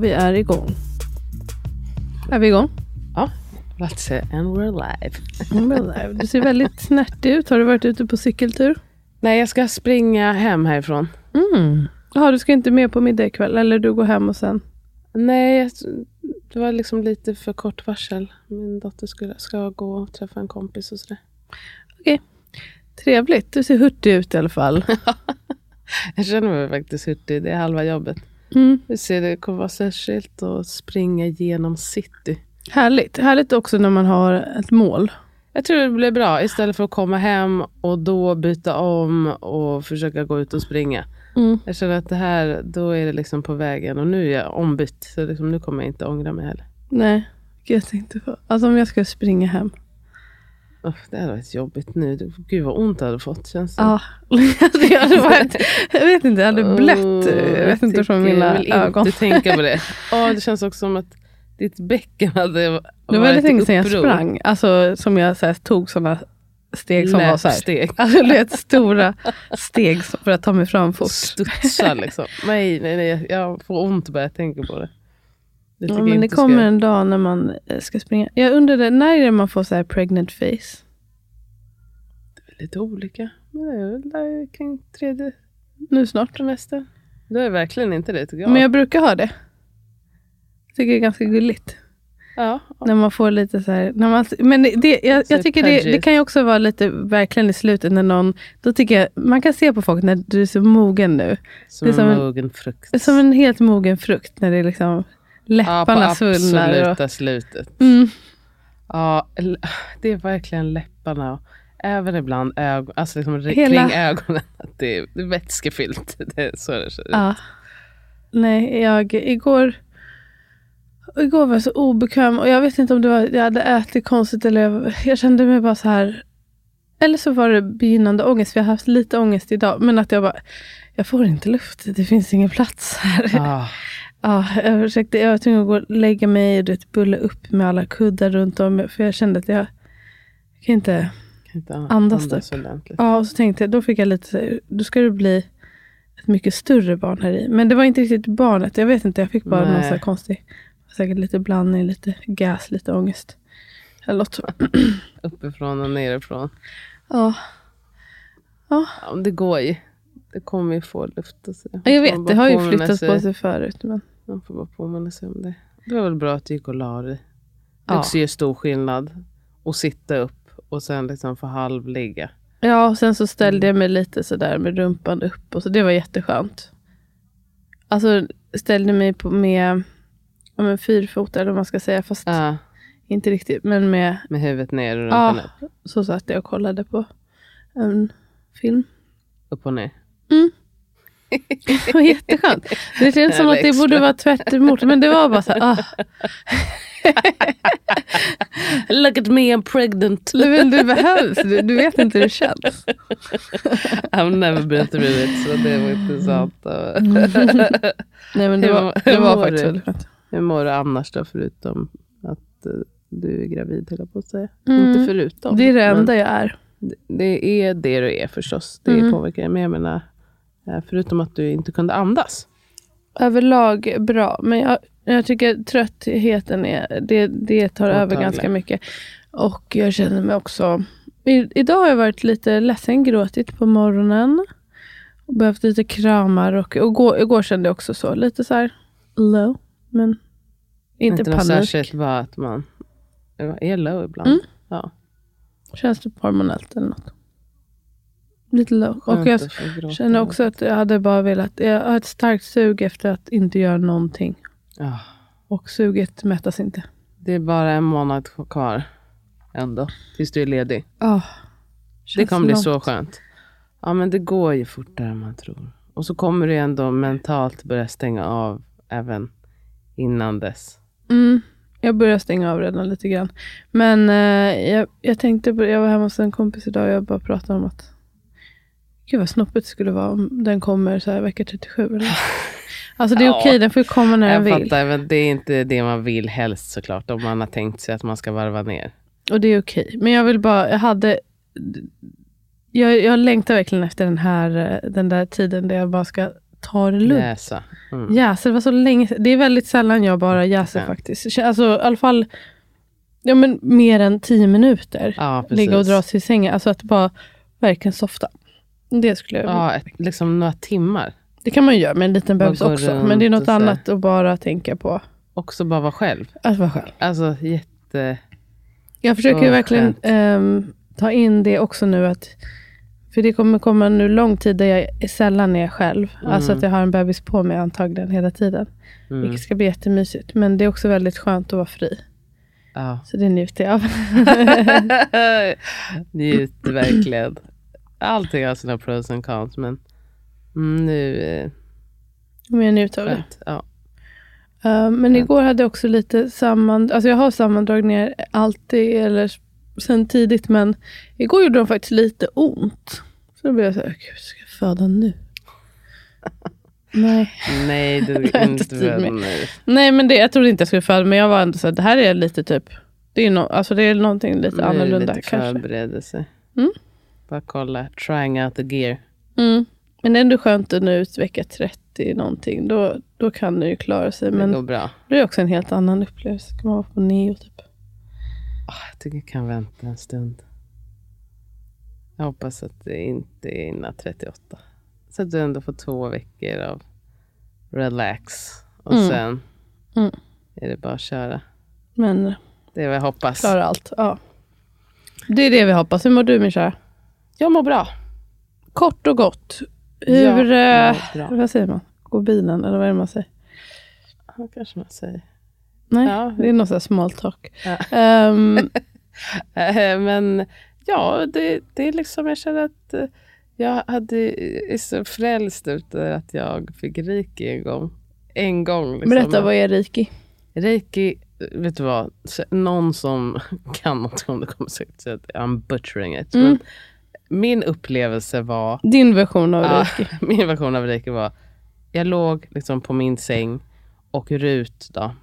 Och vi är igång. Är vi igång? Ja, that's it. And we're live. Mm, Du ser väldigt snärtig ut. Har du varit ute på cykeltur? Nej, jag ska springa hem härifrån. Mm. Jaha, du ska inte med på middag ikväll? Eller du går hem och sen? Nej, det var liksom lite för kort varsel. Min dotter skulle, ska gå och träffa en kompis och sådär. Okej. Trevligt. Du ser hurtig ut i alla fall. Jag känner mig faktiskt hurtig. Det är halva jobbet. Mm. Vi ser, det kommer vara särskilt att springa genom city. Härligt. Härligt också när man har ett mål. Jag tror det blir bra istället för att komma hem och då byta om och försöka gå ut och springa. Mm. Jag känner att det här, då är det liksom på vägen och nu är jag ombytt. Så liksom, nu kommer jag inte ångra mig heller. Nej, jag tänkte på. Alltså om jag ska springa hem. Uff, det hade varit jobbigt nu. Gud vad ont jag hade fått känns det. Ja, jag, hade varit, jag vet inte, jag hade blött. Jag vet inte från mina jag vill ögon. inte tänka på det. Ja, det känns också som att ditt bäcken hade Det var varit väldigt länge sedan jag sprang. Alltså som jag så här, tog sådana steg som var så här. Läppsteg. Alltså det ett stora steg för att ta mig fram fort. Studsa liksom. Nej, nej, nej. Jag får ont bara jag tänker på det. Det Ja, men det kommer ska- en dag när man eh, ska springa. Jag undrade, när är det man får så här pregnant face? Lite olika. Men det är väl där kring tredje Nu snart. trimester. Det är verkligen inte det tycker jag. Men jag brukar ha det. Jag tycker det är ganska gulligt. ja, ja. När man får lite så här, när man, men det, det, jag, jag tycker det, det kan ju också vara lite verkligen i slutet när någon, då tycker jag, man kan se på folk när du är så mogen nu. Som, det är som en mogen frukt. Det är som en helt mogen frukt när det är liksom läpparna på svullnar. Och, absoluta slutet. mm, Ja, det är verkligen läpparna. Och även ibland ögon, alltså liksom Hela- kring ögonen. Att det, är, vätskefyllt. Det är så det ser ut. ja. Nej, jag, igår, igår var jag så obekväm och jag vet inte om det var, jag hade ätit konstigt eller jag, jag kände mig bara så här. Eller så var det begynnande ångest, för jag har haft lite ångest idag. Men att jag bara, jag får inte luft, det finns ingen plats här. Ah, Ja, jag försökte, jag var tvungen att gå och lägga mig och bulla upp med alla kuddar runt om. För jag kände att jag, jag kan inte... kan inte Andas typ. ordentligt. Ja, och så tänkte jag, då fick jag lite, så då ska det bli ett mycket större barn här i. Men det var inte riktigt barnet, jag vet inte, jag fick bara någon Nej. så här konstig, säkert lite blandning, lite gas, lite ångest. Eller något så. Uppifrån och nerifrån. Ja. Ja, men det går ju. Det kommer ju få luft. Och så. Ja, Jag vet, det har ju flyttat på sig förut. Men, Man får bara påminna sig om det. Det var väl bra att du gick och la dig. Det Ja. också gör stor skillnad. att sitta upp och sen liksom få halvligga. ja, och sen så ställde jag mig lite sådär med rumpan upp och så det var jätteskönt. Alltså ställde mig på med ja, men fyrfota eller vad man ska säga, fast Ja, inte riktigt. Men med, med huvudet ner och ja, rumpan upp. så satt jag och kollade på en film. Upp och ner. Det var jätteskönt. Det känns som att det borde vara tvärt emot, men det var bara så här, ah. Look at me, I'm pregnant. Du, men det behövs, du, du vet inte hur det känns. I've never been through it, så det var intressant. Nej men det var, det var faktiskt du? väldigt skönt. Hur mår du annars då, förutom att eh, du är gravid, höll jag på att säga. Mm. Inte förutom. Det är det enda jag är. det- Det är det du är förstås. Det Mm. påverkar. Men jag menar, förutom att du inte kunde andas. Överlag bra, men jag, Jag tycker tröttheten är, det, det tar över Påtaglig. ganska mycket. Och jag känner mig också... I, idag har jag varit lite ledsen, gråtit på morgonen. Och behövt lite kramar. Och, och igår, igår kände jag också så. Lite så här low. Men inte, något panik. särskilt bara att man är low ibland. Mm. Ja, Känns det hormonellt eller något? Lite low. Och jag känner också att jag hade bara velat... Jag har ett starkt sug efter att inte göra någonting. Ja, Och suget mättas inte. det är bara en månad kvar ändå. Tills du är ledig. Oh, Det kommer bli så skönt. Ja, men det går ju fortare än man tror. Och så kommer du ändå mentalt börja stänga av även innan dess. Mm, jag börjar stänga av redan lite grann. Men eh, jag, jag tänkte på, jag var hemma hos en kompis idag och jag bara pratade om att Gud vad snoppigt det skulle vara om den kommer så här vecka 37. Eller? Alltså det är Ja. okej, den får komma när den Jag vill. fattar, men det är inte det man vill helst såklart. Om man har tänkt sig att man ska varva ner. Och det är okej. Men jag vill bara, jag hade jag, jag längtar verkligen efter den här den där tiden där jag bara ska ta det lugnt. Jäsa. Mm. Jäser, det var så länge. Det är väldigt sällan jag bara jäser Ja. faktiskt. Alltså i alla fall ja, men mer än tio minuter. Ja. Ligga och dra sig i sängen. Alltså att bara verkligen softa. Det skulle jag Ja, ett, liksom några timmar. Det kan man ju göra med en liten bebis också. runt Men det är och något så här. annat att bara tänka på. Också bara vara själv. Att vara själv. Alltså jätte... Jag försöker ju verkligen skönt. ehm, ta in det också nu. att För det kommer komma nu lång tid där jag är sällan är själv. Alltså att jag har en bebis på mig antagligen hela tiden. Mm. Vilket ska bli jättemysigt. Men det är också väldigt skönt att vara fri. Ja. Så det njuter jag av. Njut verkligen. Allting har sina pros and cons, men mm, nu Men jag njuter av det. Ja. Uh, men igår hade jag också lite samman... Alltså jag har sammandragningar alltid, eller sen tidigt, men igår gjorde de faktiskt lite ont. Så då blev jag så här, gud, ska jag föda nu? Nej. Nej, du inte inte tid med. nu. Nej, men det, jag trodde inte jag skulle föda, men jag var ändå så här, det här är lite typ, det är, no, alltså det är någonting lite Nu är det annorlunda lite kanske. förberedelse. Mm. Bara kolla, trying out the gear. Mm. Men det ändå skönt att nå ut vecka 30 någonting, då, då kan det ju klara sig. Det Men går bra. det är också en helt annan upplevelse, kan man vara på neo typ. Ah, jag tycker jag kan vänta en stund. Jag hoppas att det inte är innan 38. Så att du ändå får två veckor av relax. Och Mm. sen Mm. är det bara att köra. Men Det är vad jag hoppas. klara allt, ja. Det är det vi hoppas. Hur mår du min kära? Jag mår bra. Kort och gott. Jag Hur, mår eh, bra. vad säger man? Går bilen eller vad är det man säger? Ja, kanske man säger. Nej, Ja. det är något sånt small talk. Ja. Eh, Men ja, det, det är liksom, jag känner att eh, jag hade, är så frälst efter att jag fick reiki en gång. En gång. Liksom. berätta, vad är reiki? Reiki, vet du vad? Någon som kan något om det kommer säkert säga att I'm butchering it. Mm. Men min upplevelse var, Din version av Ja, reiki. min version av reiki var, jag låg liksom på min säng och Rut då,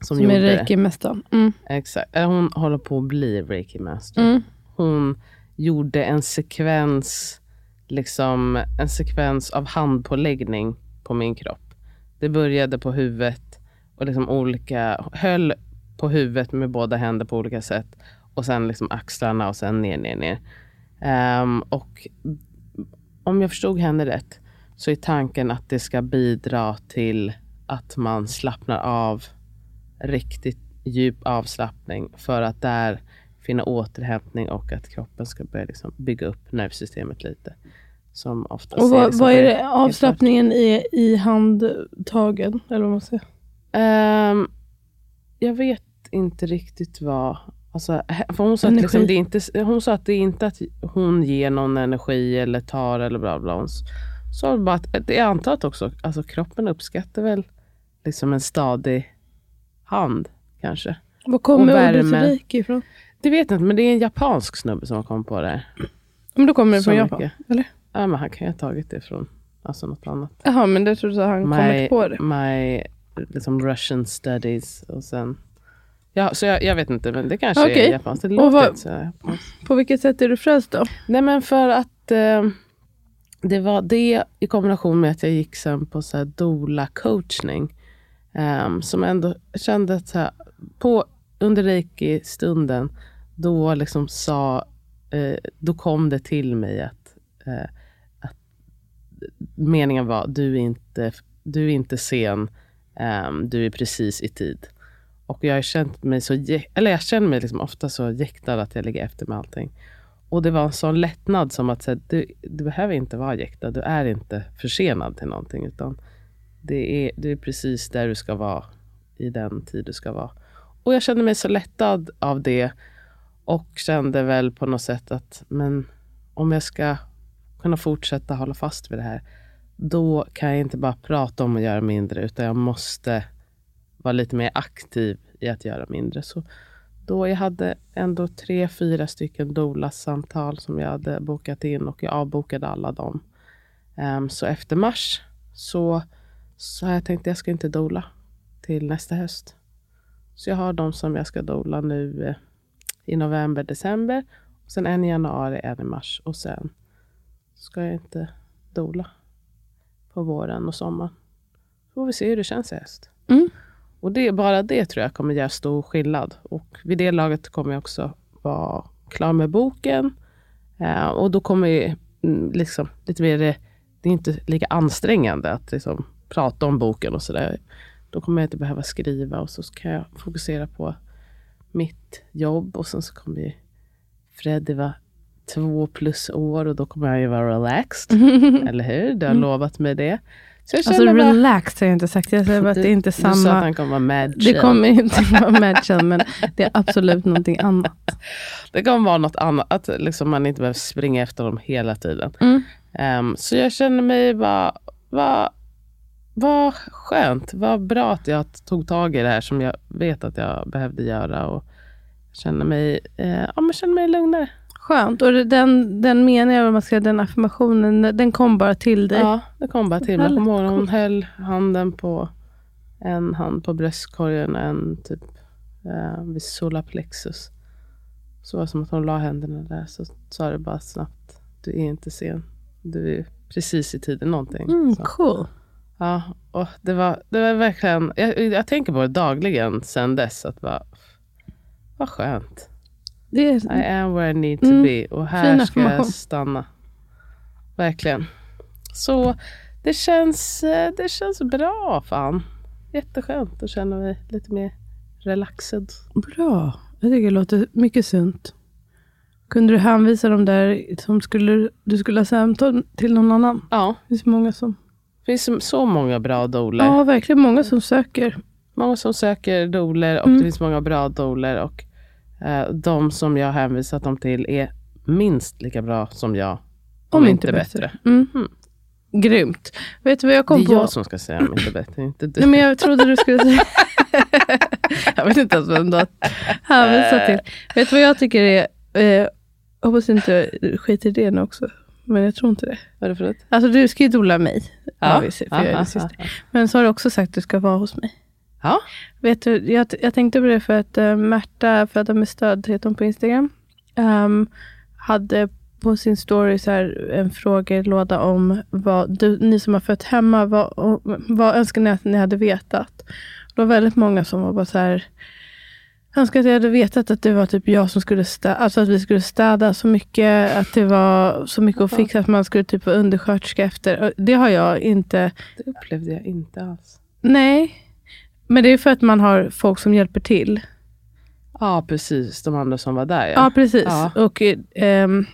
som, Som gjorde är reiki-mästaren. Mm. Exakt. Hon håller på att bli reiki master. Mm. Hon gjorde en sekvens, liksom en sekvens av handpåläggning på min kropp. Det började på huvudet och liksom olika, höll på huvudet med båda händer på olika sätt. Och sen liksom axlarna och sen ner, ner, ner. Ehm, och om jag förstod henne rätt så är tanken att det ska bidra till att man slappnar av riktigt djup avslappning för att där finna återhämtning och att kroppen ska börja liksom bygga upp nervsystemet lite. Som oftast Och vad, vad är det avslappningen i, i handtagen? Eller vad man säger? Ehm, jag vet inte riktigt vad... Alltså, hon, sa att liksom, det inte, hon sa att det är inte att hon ger någon energi eller tar eller bla bla. Hon sa bara att det är antar att också, alltså kroppen uppskattar väl liksom en stadig hand kanske. Vad kommer ordet reiki ifrån? Det vet jag inte, men det är en japansk snubbe som har kommit på det här. Men då kommer det från Japan? mycket. Eller? Ja, men han kan ju ha tagit det från alltså något annat. Jaha, men det trodde jag han kommit på det. my liksom Russian studies och sen... Ja, så jag, jag vet inte, men det kanske Okej. är japanskt. Det låter vad- inte så japanskt. På vilket sätt är du frälst då? Nej, men för att eh, det var det i kombination med att jag gick sen på så här doula coachning. Ehm, som ändå kände att så här, på, under reiki-stunden, då liksom sa, eh, då kom det till mig att, eh, att meningen var, du är inte, du är inte sen, ehm, du är precis i tid. Och jag har känt mig så, eller jag känner mig liksom ofta så jäktad att jag ligger efter med allting. Och det var en sån lättnad som att säga, du, du behöver inte vara jäktad, du är inte försenad till någonting. Utan det är, det är precis där du ska vara i den tid du ska vara. Och jag kände mig så lättad av det. Och kände väl på något sätt att men om jag ska kunna fortsätta hålla fast vid det här. Då kan jag inte bara prata om att göra mindre. Utan jag måste vara lite mer aktiv i att göra mindre. Så då jag hade ändå tre, fyra stycken doula-samtal som jag hade bokat in och jag avbokade alla dem. Um, så efter mars så, så har jag tänkt att jag ska inte doula till nästa höst. Så jag har de som jag ska doula nu eh, i november, december. Och sen en i januari, en i mars. Och sen ska jag inte doula på våren och sommaren. Så får vi se hur det känns i höst. Mm. Och det, bara det tror jag kommer göra stor skillnad. Och vid det laget kommer jag också vara klar med boken. Eh, och då kommer jag mm, liksom lite mer, det det är inte lika ansträngande att liksom prata om boken och sådär. Då kommer jag inte behöva skriva och så kan jag fokusera på mitt jobb och sen så kommer ju Freddy vara två plus år och då kommer han ju vara relaxed. Eller hur? Du har lovat mig det. Så jag Alltså bara- relaxed har jag inte sagt. Jag säger bara att det är inte Du sa att samma. han kommer vara mad Det chill. kommer inte vara matchen, men det är absolut någonting annat. Det kommer vara något annat. Att liksom man inte behöver springa efter dem hela tiden. Mm. Ehm, så jag känner mig bara, vad vad skönt, vad bra att jag tog tag i det här som jag vet att jag behövde göra. Och känner mig, eh, ja, men känner mig lugnare. Skönt. Och den, den meningen, man ska den affirmationen, den kom bara till dig. Ja, det kom bara till mig. Jag kommer ihåg hon höll handen på en hand på bröstkorgen och en typ eh, vid solarplexus. Så var det som att hon la händerna där. Så sa det bara snabbt. Du är inte sen. Du är precis i tiden någonting. Mm, Så. cool. Ja, och det var, det var verkligen, jag, jag tänker på det dagligen sen dess. Att bara, vad skönt. Det är, I am where I need to Mm, be. Och här fin ska jag stanna. Verkligen. Så det känns, eh, det känns bra fan. Jätteskönt att känna mig lite mer relaxed. bra. Jag tycker det låter mycket sunt. Kunde du hänvisa dem där som skulle, du skulle ha samtal till någon annan? Ja, Det finns många som... det finns så många bra doler. Ja, verkligen många som söker. Många som söker doler och Mm. det finns många bra doler. Och de som jag hänvisat dem till är minst lika bra som jag. Om, inte bättre. Mm. Mm. Grymt. Vet du vad jag kom Det är på? jag som ska säga om inte bättre, inte du. Nej, men jag trodde du skulle säga... jag vet inte ens vem du hänvisat till. Vet du vad jag tycker är... Eh, hoppas inte du skiter i det nu också. Men jag tror inte det. Vad är det för något? Alltså du ska ju dola mig. Ja. obviously, för jag är syster. aha. Men så har du också sagt att du ska vara hos mig. Ja. Vet du, jag, jag tänkte på det för att uh, Märta, Födda med stöd, heter hon på Instagram, ehm, hade på sin story så här en frågelåda om vad du, ni som har fött hemma, vad, och, vad önskar ni att ni hade vetat? Det var väldigt många som var bara så här, önskar att jag hade vetat att det var typ jag som skulle städa, alltså att vi skulle städa så mycket, att det var så mycket att fixa, att man skulle typ vara undersköterska efter. Det har jag inte Det upplevde jag inte alls. Nej, men det är för att man har folk som hjälper till. Ja, precis. De andra som var där ja. Ja, precis. Ja. Och, ehm,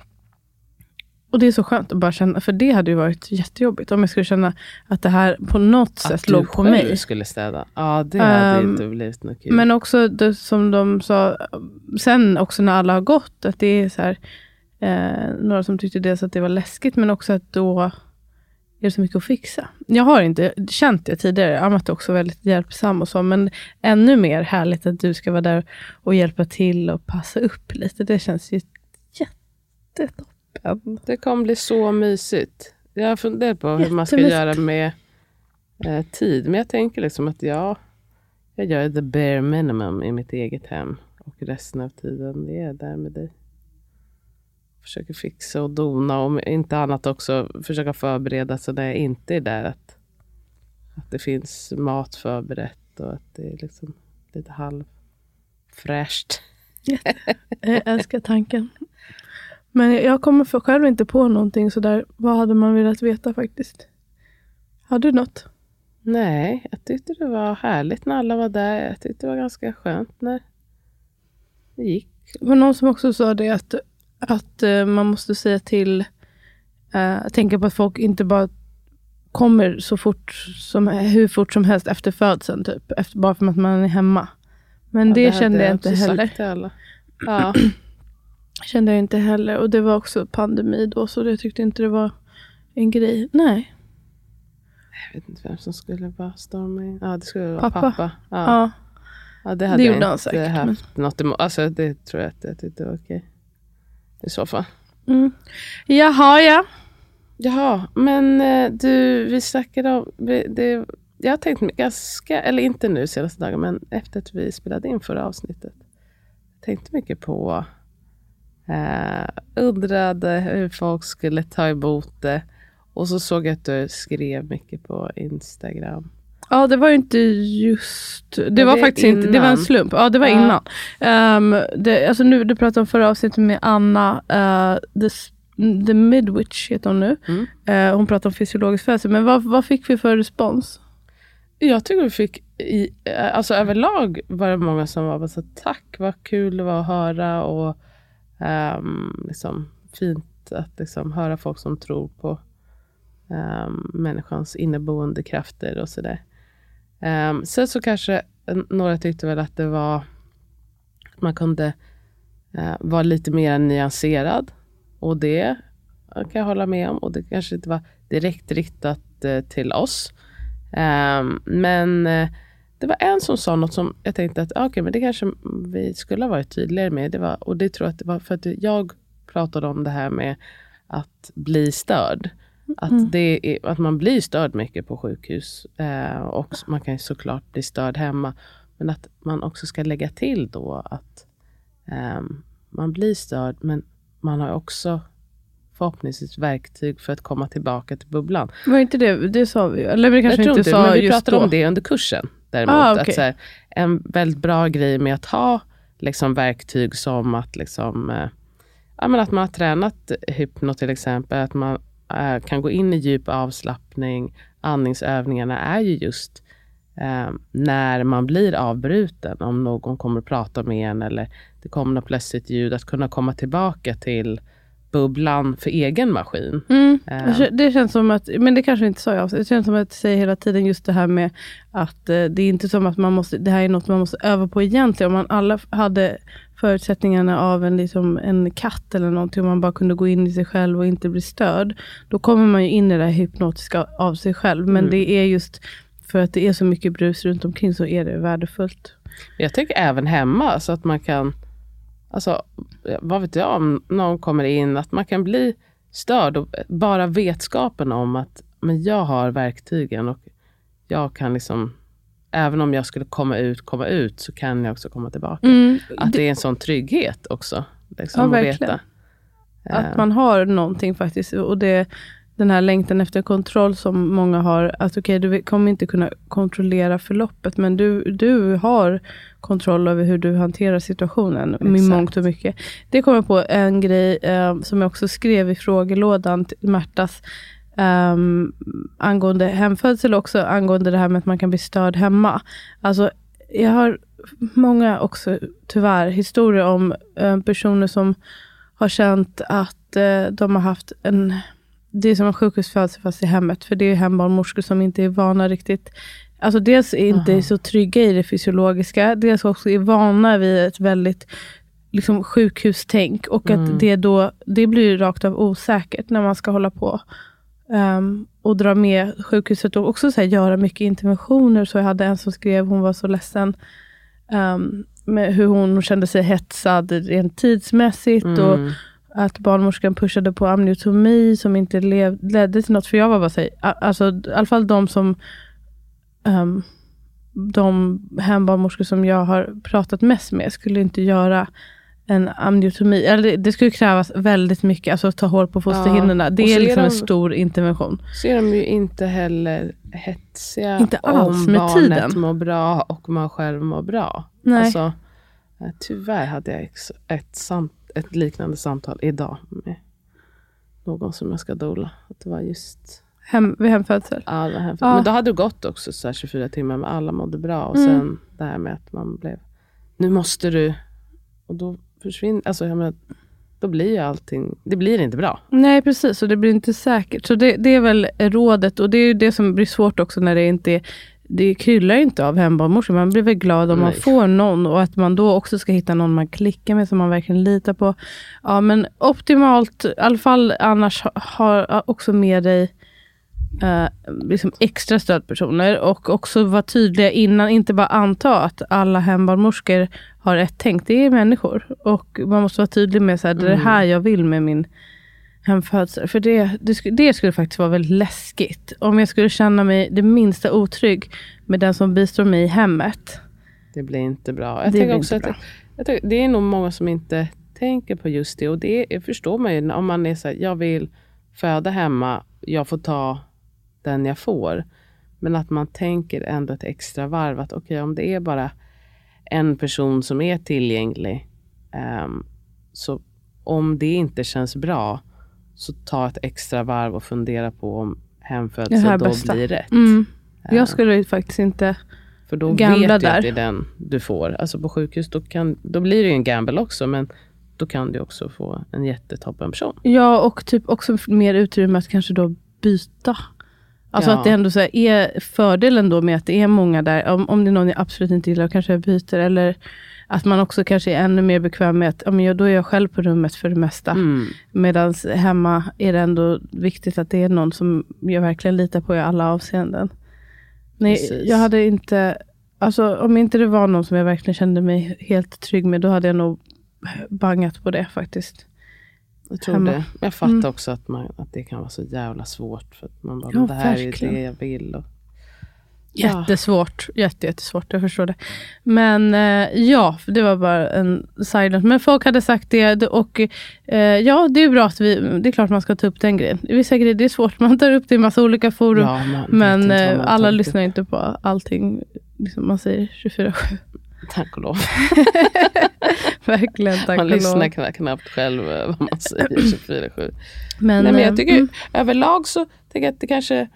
och det är så skönt att bara känna, för det hade ju varit jättejobbigt om jag skulle känna att det här på något sätt att du låg på mig. skulle städa. Ja, det hade Ehm, inte blivit något kul. Men också det som de sa, sen också när alla har gått, att det är så här, eh, några som tyckte dels att det var läskigt, men också att då är det så mycket att fixa. Jag har inte känt det tidigare. Amat är också väldigt hjälpsam och så, men ännu mer härligt att du ska vara där och hjälpa till och passa upp lite. Det känns ju jättetoppen. Det kommer bli så mysigt. Jag har funderat på hur man ska göra med eh, tid. Men jag tänker liksom att jag, jag gör the bare minimum i mitt eget hem. Och resten av tiden är där med dig. Försöker fixa och dona. Och om inte annat också försöka förbereda så när jag inte är där. Att, att det finns mat förberett. och att det är liksom lite halvfräscht. Jag älskar tanken. Men jag kommer för själv inte på någonting sådär. Vad hade man velat veta faktiskt? Har du något? Nej, jag tyckte det var härligt när alla var där. Jag tyckte det var ganska skönt när det gick. Det var någon som också sa det att, att eh, man måste säga till, uh, tänka på att folk inte bara kommer så fort som, hur fort som helst efter födseln, typ. Efter, bara för att man är hemma. Men Ja, det, hade kände jag inte heller. Ja, Kände jag inte heller. Och det var också pandemi då, så jag tyckte inte det var en grej. Nej. jag vet inte vem som skulle vara storming. Ja, det skulle vara Pappa. pappa. Ja. Ja. Ja, det hade Det jag inte säkert, haft något emot. Alltså, det tror jag att jag tyckte var okej. I så fall. Mm. Jaha, ja. Jaha, men eh, du, vi snackade om... Det, jag har tänkt ganska, eller inte nu senaste dagen, men efter att vi spelade in förra avsnittet. Tänkte mycket på, eh, undrade hur folk skulle ta emot det. Och så såg jag att du skrev mycket på Instagram. Ja, det var ju inte just... Det Var var det faktiskt inte... Det var en innan? slump. Ja, det var Ja. innan. Um, det, alltså nu, du pratade om förra avsnittet med Anna. Uh, the, the Midwich heter hon nu. Mm. Eh, hon pratade om fysiologisk födsel. Men vad, vad fick vi för respons? Jag tycker vi fick, i, eh, alltså överlag var det många som var så tack, vad kul det var att höra och ehm, liksom, fint att liksom, höra folk som tror på um, människans inneboende krafter och sådär. Um, sen så kanske några tyckte väl att det var, man kunde uh, vara lite mer nyanserad och det kan jag hålla med om och det kanske inte var direkt riktat uh, till oss. Um, men uh, det var en som sa något som jag tänkte att ah, men det kanske vi skulle ha varit tydligare med. Det var, och det tror jag att det var för att jag pratade om det här med att bli störd. Att, det är, att man blir störd mycket på sjukhus. Eh, och man kan ju såklart bli störd hemma. Men att man också ska lägga till då att ehm, man blir störd, men man har också förhoppningsvis verktyg för att komma tillbaka till bubblan. Var inte det, det sa vi ju. Eller vi kanske inte inte, sa men vi just pratade då. om det under kursen. Däremot, Ah, att okej. så här, en väldigt bra grej med att ha liksom, verktyg som att, liksom, eh, ja, men att man har tränat hypno till exempel, att man eh, kan gå in i djup avslappning. Andningsövningarna är ju just eh, när man blir avbruten, om någon kommer att prata med en eller det kommer något plötsligt ljud, att kunna komma tillbaka till bubblan för egen maskin. Mm. Kän- Det känns som att, men det kanske inte sa jag, det känns som att jag säger hela tiden just det här med att eh, det är inte som att man måste, det här är något man måste öva på egentligen. Om man alla hade förutsättningarna av en, liksom, en katt eller någonting, om man bara kunde gå in i sig själv och inte bli störd, då kommer man ju in i det här hypnotiska av sig själv. Men Mm. det är just för att det är så mycket brus runt omkring så är det värdefullt. Jag tycker även hemma, så att man kan, alltså, vad vet jag, om någon kommer in, att man kan bli störd. Och bara vetskapen om att men jag har verktygen och jag kan liksom, även om jag skulle komma ut, komma ut, så kan jag också komma tillbaka. Att det är en sån trygghet också. Liksom, Ja, att verkligen. veta. Att man har någonting faktiskt. Och det, den här längtan efter kontroll som många har. Att okej, du kommer inte kunna kontrollera förloppet, men du, du har kontroll över hur du hanterar situationen. Med Exakt. mångt och mycket. Det kommer på en grej eh, som jag också skrev i frågelådan till Märtas. Um, angående hemfödsel också, angående det här med att man kan bli störd hemma. Alltså, jag har många också, tyvärr, historier om eh, personer som har känt att eh, de har haft en... Det är som en sjukhusfödsel fast i hemmet. För det är hembarnmorskor som inte är vana riktigt. Alltså dels är inte så trygga i det fysiologiska. Dels också är vana vid ett väldigt liksom, sjukhustänk. Och att det då det blir rakt av osäkert när man ska hålla på. Um, och dra med sjukhuset och också så här, göra mycket interventioner. Så jag hade en som skrev, hon var så ledsen. Um, med hur hon kände sig hetsad rent tidsmässigt. Och att barnmorskan pushade på amniotomi som inte lev, ledde till något. För jag var bara såhär, alltså i alla fall de som um, de hembarnmorskor som jag har pratat mest med skulle inte göra en amniotomi. Eller det, skulle krävas väldigt mycket, alltså ta hål på fosterhinnorna. Ja, Det är liksom de- en stor intervention. Så är de ju inte heller hetsiga Inte alls om med barnet tiden. mår bra och man själv mår bra. Nej. Alltså, eh, tyvärr hade jag ett, samt, ett liknande samtal idag med någon som jag ska dola. Att det var just Hem, vid hemfödsel. Ja, här. Ja. Men då hade det gått också så här 24 timmar med alla mådde bra. Och Mm. sen det här med att man blev, nu måste du. Och då försvinner, alltså jag menar, då blir ju allting, det blir inte bra. Nej precis, och det blir inte säkert. Så det, det är väl rådet och det är ju det som blir svårt också när det inte är det kryllar ju inte av hembarnmorskor. Man blir väl glad om man Nej. får någon och att man då också ska hitta någon man klickar med som man verkligen litar på. Ja men optimalt, i alla fall annars ha, ha också med dig eh, liksom extra stödpersoner och också vara tydliga innan, inte bara anta att alla hembarnmorskor har ett tänk. Det är människor och man måste vara tydlig med så här, det är det här jag vill med min hemfödsel. För det, det, det skulle faktiskt vara väldigt läskigt. Om jag skulle känna mig det minsta otrygg med den som bistår mig i hemmet. Det blir inte bra. Jag Det tänker också att det, jag tänker, det är nog många som inte tänker på just det. Och det förstår man ju om man är så här, jag vill föda hemma, jag får ta den jag får. Men att man tänker ändå ett extra varv att okej, om det är bara en person som är tillgänglig, ehm, så om det inte känns bra, så ta ett extra varv och fundera på om hemfödsel då bästa. blir rätt. Mm. Ja. Jag skulle faktiskt inte... För då Gambla vet du där. att det är den du får. Alltså på sjukhus, då, kan, då blir det ju en gamble också, men då kan du också få en jättetoppen person. Ja, och typ också mer utrymme att kanske då byta. Alltså Ja. att det ändå så är fördelen då med att det är många där. Om, om det är någon jag absolut inte gillar, kanske jag byter. Eller att man också kanske är ännu mer bekväm med att ja, men då är jag själv på rummet för det mesta. Mm. Medan hemma är det ändå viktigt att det är någon som jag verkligen litar på i alla avseenden. Nej, Precis. jag hade inte... Alltså om inte det var någon som jag verkligen kände mig helt trygg med, då hade jag nog bangat på det faktiskt. Jag tror Hemma. det. Men jag fattar Mm. också att, man, att det kan vara så jävla svårt. För att man bara, Ja, det här verkligen. är det jag vill. Och, Ja. Jättesvårt. Jätte, jättesvårt, jag förstår det. Men eh, ja, det var bara en silent. Men folk hade sagt det och eh, ja, det är bra att vi, det är klart man ska ta upp den grejen. Vissa grejer, det är svårt, man tar upp det i massa olika forum. ja, men eh, alla lyssnar inte på allting, liksom man säger 24-7. Tack och lov. Verkligen, tack man och lov. lyssnar kna- knappt själv eh, vad man säger 24-7. Men, Nej, men eh, jag tycker mm, överlag så tycker jag att det kanske...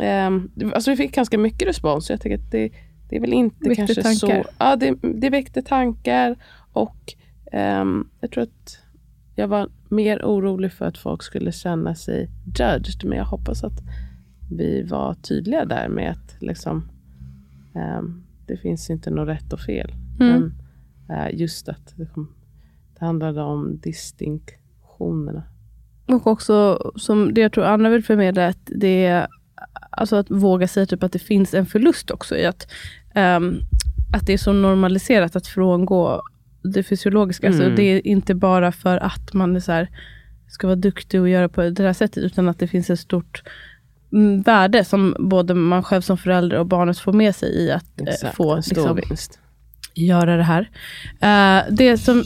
ehm, alltså vi fick ganska mycket respons. Jag tycker att det, det är väl inte Väckte kanske tankar. så... Ja, det, det väckte tankar. Och ehm, jag tror att jag var mer orolig för att folk skulle känna sig judged. Men jag hoppas att vi var tydliga där med att liksom, ehm, det finns inte något rätt och fel. Mm. Men eh, just att det, kom, det handlade om distinktionerna. Och också, som det jag tror Anna vill förmedla, att det är alltså att våga säga typ att det finns en förlust också i att, ehm, att det är så normaliserat att frångå det fysiologiska. Alltså Mm. det är inte bara för att man är så här, ska vara duktig och göra på det här sättet, utan att det finns ett stort värde som både man själv som förälder och barnet får med sig i att eh, Exakt, få liksom, vinst. göra det här. Eh, det som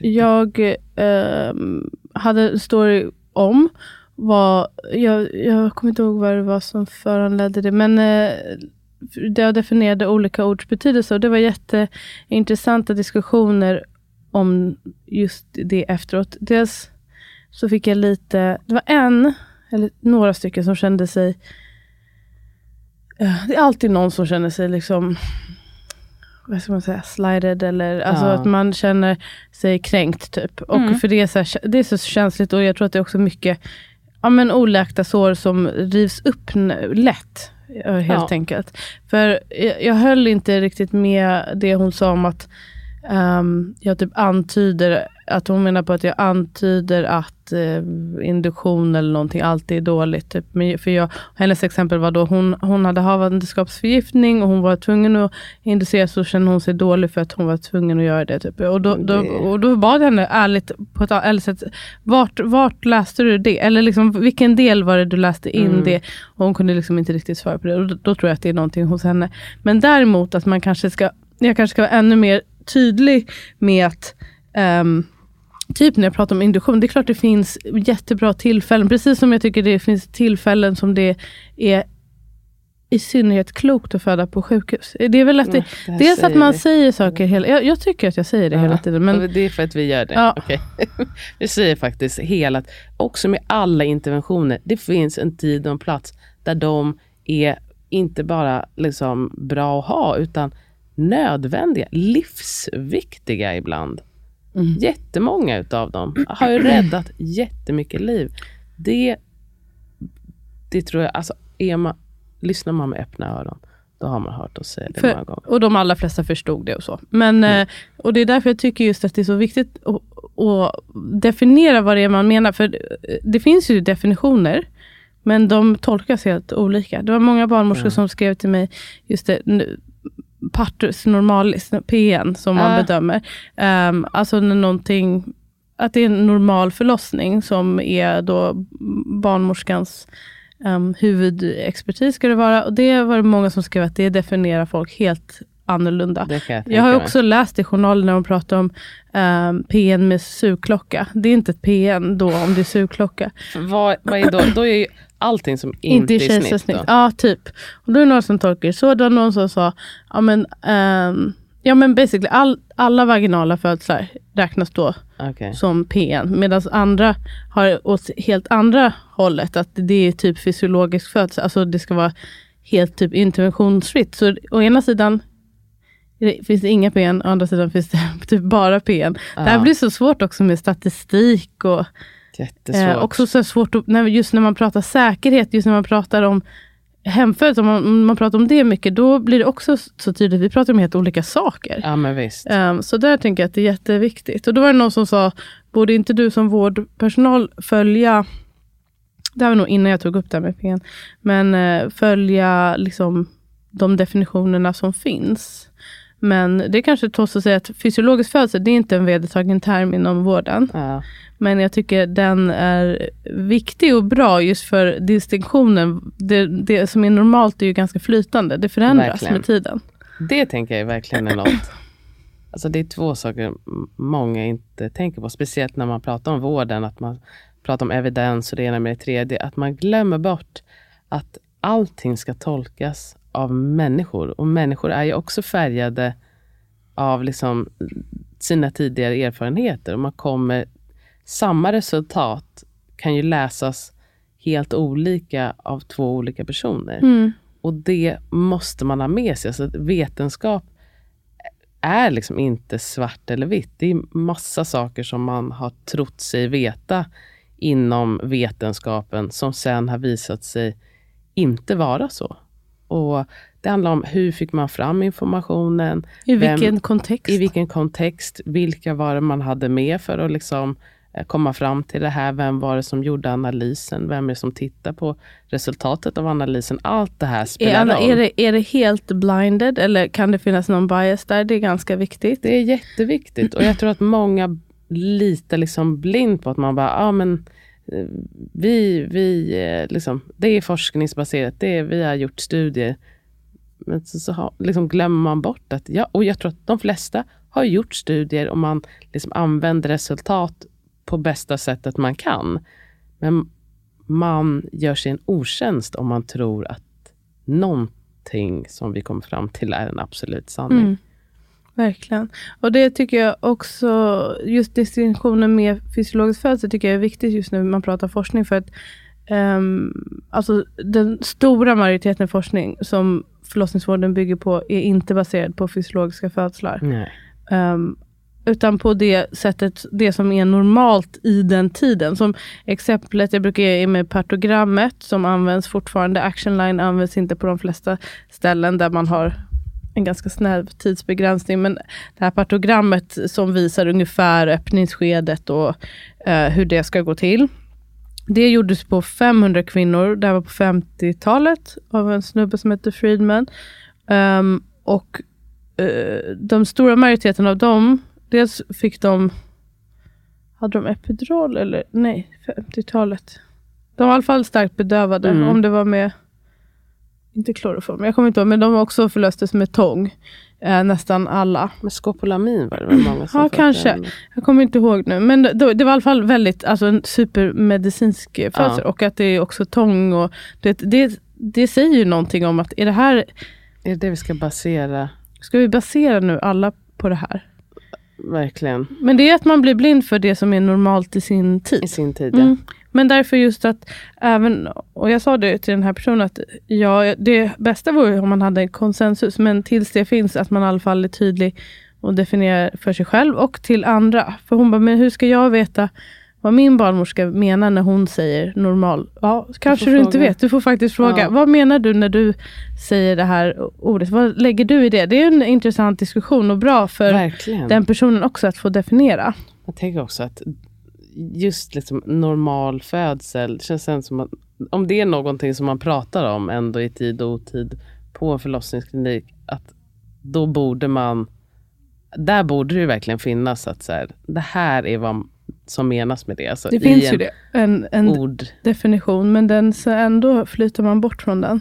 jag eh, hade en story om var, jag, jag kommer inte ihåg vad det var som föranledde det, men det jag definierade olika ords betydelse och det var jätteintressanta diskussioner om just det efteråt. Dels så fick jag lite, det var en, eller några stycken som kände sig, eh, det är alltid någon som känner sig liksom vad ska man säga, slided eller alltså Ja. att man känner sig kränkt typ. Och Mm. för det är, så här, det är så känsligt och jag tror att det är också mycket ja, men oläkta sår som rivs upp lätt. eh, Helt Ja. enkelt. För jag, jag höll inte riktigt med det hon sa om att ehm, jag typ antyder, att hon menar på att jag antyder att eh, induktion eller någonting alltid är dåligt. Typ. Men, för jag, hennes exempel var då hon, hon hade havandeskapsförgiftning och hon var tvungen att inducera så kände hon sig dålig för att hon var tvungen att göra det. Typ. Och, då, då, och då bad jag henne ärligt på ett ärligt sätt, vart, vart läste du det? Eller liksom, vilken del var det du läste in Mm. det? Och hon kunde liksom inte riktigt svara på det. Och då, då tror jag att det är någonting hos henne. Men däremot att man kanske ska, jag kanske ska vara ännu mer tydlig med att ehm, Typ när jag pratar om induktion, det är klart det finns jättebra tillfällen. Precis som jag tycker det finns tillfällen som det är i synnerhet klokt att föda på sjukhus. Det är väl att det, Ja, det dels att man vi. säger saker hela... Jag, jag tycker att jag säger det hela tiden. Men, det är för att vi gör det. Ja. Okej. vi säger faktiskt hela, också med alla interventioner, det finns en tid och en plats där de är inte bara liksom bra att ha, utan nödvändiga, livsviktiga ibland. Mm. Jättemånga utav dem har ju räddat jättemycket liv. Det, det tror jag, alltså är man, lyssnar man med öppna öron, då har man hört oss säga det många För, gånger. och de allra flesta förstod det och så. Men, eh, och det är därför jag tycker just att det är så viktigt att, att definiera vad det är man menar. För eh, det finns ju definitioner, men de tolkas helt olika. Det var många barnmorskor som skrev till mig, just det, nu- partus normalis, PN, som man Ah. bedömer. Um, alltså när någonting, att det är en normal förlossning som är då barnmorskans um, huvudexpertis ska det vara. Och det var det många som skrev att det definierar folk helt annorlunda. Jag, Jag har tänka mig. också läst i journalen när de pratar om um, PN med sugklocka. Det är inte ett PN då om det är sugklocka. Vad, vad är då? Då är allting som Inte inte, är kejsarsnitt. Då. Ja, typ. Och då är det någon som tolkar så. Det var någon som sa, ja men, ehm, ja, men basically all, alla vaginala födslar räknas då Okej. som PN. Medan andra har åt helt andra hållet. Att det är typ fysiologisk födsel. Alltså det ska vara helt typ interventionsfritt. Så å ena sidan det- finns det inga PN, å andra sidan finns det typ bara PN. Det här Ja. blir så svårt också med statistik och Jättesvårt. Eh, också så svårt, att, när, just när man pratar säkerhet, just när man pratar om hemfödsel, om man, om man pratar om det mycket, då blir det också så tydligt, vi pratar om helt olika saker. Ja men visst. Ehm, så där tänker jag att det är jätteviktigt. Och då var det någon som sa, borde inte du som vårdpersonal följa, det här var nog innan jag tog upp det här med PN, men eh, följa liksom de definitionerna som finns. Men det är kanske tås att säga att fysiologisk födsel, det är inte en vedertagen term inom vården. Ja. Men jag tycker den är viktig och bra just för distinktionen. Det, det som är normalt är ju ganska flytande. Det förändras Verkligen. med tiden. Det tänker jag verkligen är något. Alltså det är två saker många inte tänker på. Speciellt när man pratar om vården. Att man pratar om evidens och det ena med det tredje. Att man glömmer bort att allting ska tolkas av människor. Och människor är ju också färgade av liksom sina tidigare erfarenheter. Och man kommer, samma resultat kan ju läsas helt olika av två olika personer. Mm. Och det måste man ha med sig. Alltså vetenskap är liksom inte svart eller vitt. Det är massa saker som man har trott sig veta inom vetenskapen som sen har visat sig inte vara så. Och Det handlar om hur fick man fram informationen? I Vem- vilken kontext? I vilken kontext? Vilka var det man hade med för att liksom eh, komma fram till det här? Vem var det som gjorde analysen? Vem är det som tittar på resultatet av analysen? Allt det här är, spelar roll. är, det, är det helt blinded eller kan det finnas någon bias där? Det är ganska viktigt. Det är jätteviktigt och jag tror att många litar liksom blind på att man bara, ja men eh, vi, vi eh, liksom, det är forskningsbaserat, det är, vi har gjort studier. Men så, så har, liksom glömmer man bort att, ja, och jag tror att de flesta har gjort studier och man liksom använder resultat på bästa sättet man kan. Men man gör sig en otjänst om man tror att någonting som vi kommer fram till är en absolut sanning. Mm. Verkligen. Och det tycker jag också, just distinktionen med fysiologisk födsel tycker jag är viktigt just när man pratar forskning. För att ehm, alltså den stora majoriteten forskning som förlossningsvården bygger på är inte baserad på fysiologiska födslar. Ehm, utan på det sättet, det som är normalt i den tiden. Som exemplet jag brukar ge är med partogrammet som används fortfarande. Action line används inte på de flesta ställen där man har en ganska snäv tidsbegränsning. Men det här partogrammet som visar ungefär öppningsskedet och eh, hur det ska gå till. Det gjordes på 500 kvinnor. Det här var på 50-talet av en snubbe som heter Friedman. Ehm, och eh, de stora majoriteten av dem, dels fick de, hade de epidural eller nej, 50-talet. De var i alla fall starkt bedövade, Mm. om det var med, inte kloroform, jag kommer inte ihåg, men de också förlöstes med tång. eh, nästan alla. Men skopolamin var det väl många som Ja, kanske. den. Jag kommer inte ihåg nu. Men det, det var i alla fall väldigt, alltså en supermedicinsk eh, födsel. Och att det är också tång och det, det, det säger ju någonting om att är det här, Är det det vi ska basera, ska vi basera nu alla på det här? verkligen, Men det är att man blir blind för det som är normalt i sin tid. i sin tid? Ja. Mm. Men därför just att även, och jag sa det till den här personen att ja, det bästa vore om man hade en konsensus, men tills det finns att man i alla fall är tydlig och definierar för sig själv och till andra. För hon bara, men hur ska jag veta vad min barnmorska menar när hon säger normal? Ja, kanske du, inte fråga. vet. Du får faktiskt fråga. Ja. Vad menar du när du säger det här ordet? Vad lägger du i det? Det är en intressant diskussion och bra för Verkligen. den personen också att få definiera. Jag tänker också att just liksom normal födsel känns sen som att om det är någonting som man pratar om ändå i tid och otid på en förlossningsklinik, att då borde man, där borde det ju verkligen finnas att så här, det här är vad som menas med det. Alltså Det finns ju en det. En, en ord. definition, men den så ändå flyter man bort från den.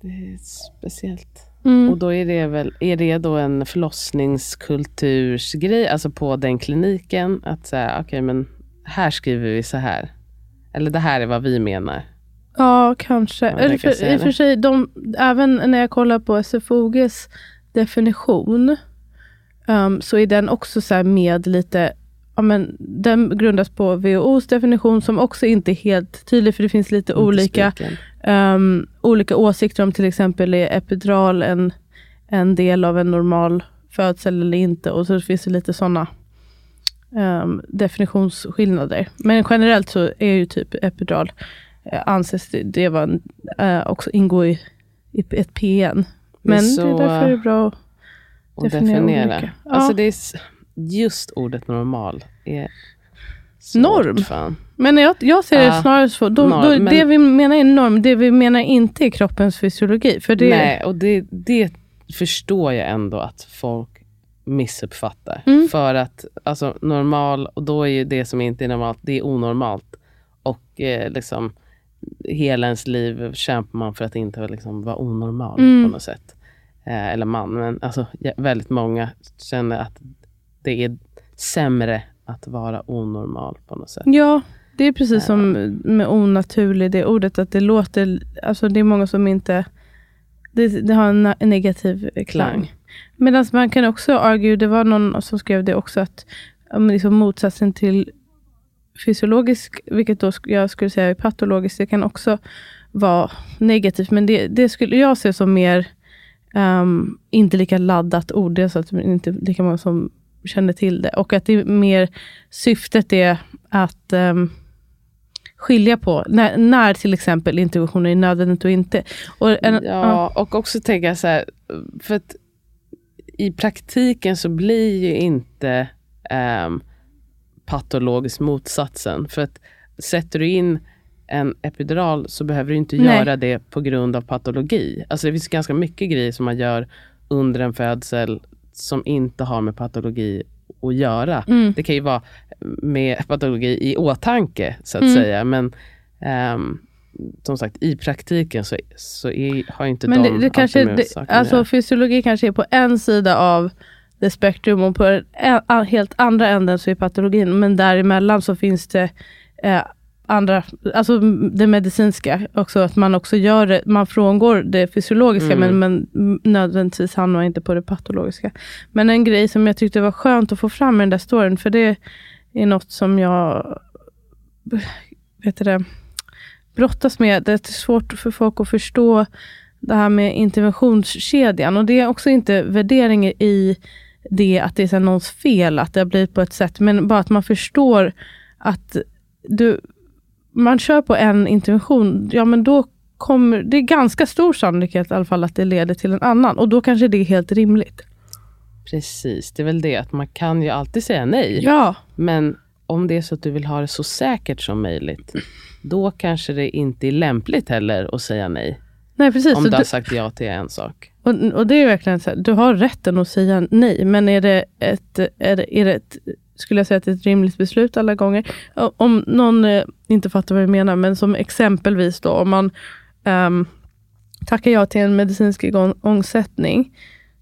Det är speciellt. Mm. Och då är det väl, är det då en förlossningskultursgrej, alltså på den kliniken, att säga, okej men här skriver vi så här. Eller det här är vad vi menar. Ja, kanske. Eller för, I och för sig, de, även när jag kollar på SFOGs definition, um, så är den också så här med lite ja, men den grundas på WHOs definition som också inte är helt tydlig, för det finns lite olika. Um, olika åsikter om till exempel är epidural en, en del av en normal födsel eller inte. Och så finns det lite sådana um, definitionsskillnader. Men generellt så är ju typ epidural eh, anses det, det var en, eh, också ingå i, i ett PN. Men det är, så, därför det är bra att definiera definiera. olika. Ja. Alltså det är just ordet normal är svårt, Norm. Fan. Men jag, jag ser det Ja, snarare så. Då, norm, då, men- Det vi menar är norm, det vi menar inte är kroppens fysiologi. För det, Nej, och det, det förstår jag ändå att folk missuppfattar. Mm. För att alltså, normal, och då är ju det som inte är normalt, det är onormalt. Och eh, liksom hela ens liv kämpar man för att inte liksom, vara onormal Mm. på något sätt. Eh, eller man, men alltså, väldigt många känner att det är sämre att vara onormal på något sätt. Ja, det är precis som med onaturlig, det ordet att det låter, alltså det är många som inte, det, det har en, negativ klang. Klang. Medan man kan också argue, det var någon som skrev det också, att liksom motsatsen till fysiologisk, vilket då jag skulle säga är patologiskt, det kan också vara negativt. Men det, det skulle jag se som mer, ehm, inte lika laddat ord, det är så att det inte lika många som känner till det. Och att det är mer, syftet är att ehm, skilja på när, när till exempel interventioner är nödvändigt och inte. Och en, Ja, och också tänka så här, för att i praktiken så blir ju inte um, patologiskt motsatsen. För att sätter du in en epidural så behöver du inte Nej. göra det på grund av patologi. Alltså det finns ganska mycket grejer som man gör under en födsel som inte har med patologi att göra. Mm. Det kan ju vara med patologi i åtanke så att Mm. säga. Men ehm, som sagt, i praktiken så, så är, har inte Men de det, det kanske, med det, alltså göra. fysiologi kanske är på en sida av the spectrum och på ä- a- helt andra änden så är patologin. Men däremellan så finns det eh, andra, alltså det medicinska också. Att man också gör det, man frångår det fysiologiska Mm. men, men nödvändigtvis hamnar inte på det patologiska. Men en grej som jag tyckte var skönt att få fram i den där storyn, för det är något som jag vet det, brottas med. Det är svårt för folk att förstå det här med interventionskedjan. Och det är också inte värdering i det att det är någons fel att det har blivit på ett sätt, men bara att man förstår att du, man kör på en intervention, ja men då kommer, det är ganska stor sannolikhet i alla fall att det leder till en annan. Och då kanske det är helt rimligt. Precis, det är väl det att man kan ju alltid säga nej. Ja, Men om det är så att du vill ha det så säkert som möjligt, då kanske det inte är lämpligt heller att säga nej. nej precis. Om Så du har du, sagt ja till en sak. och, och det är verkligen så här, du har rätten att säga nej, men är det ett, är det, är det ett skulle jag säga att det är ett rimligt beslut alla gånger. Om någon eh, inte fattar vad jag menar, men som exempelvis då om man um, tackar ja till en medicinsk igångsättning,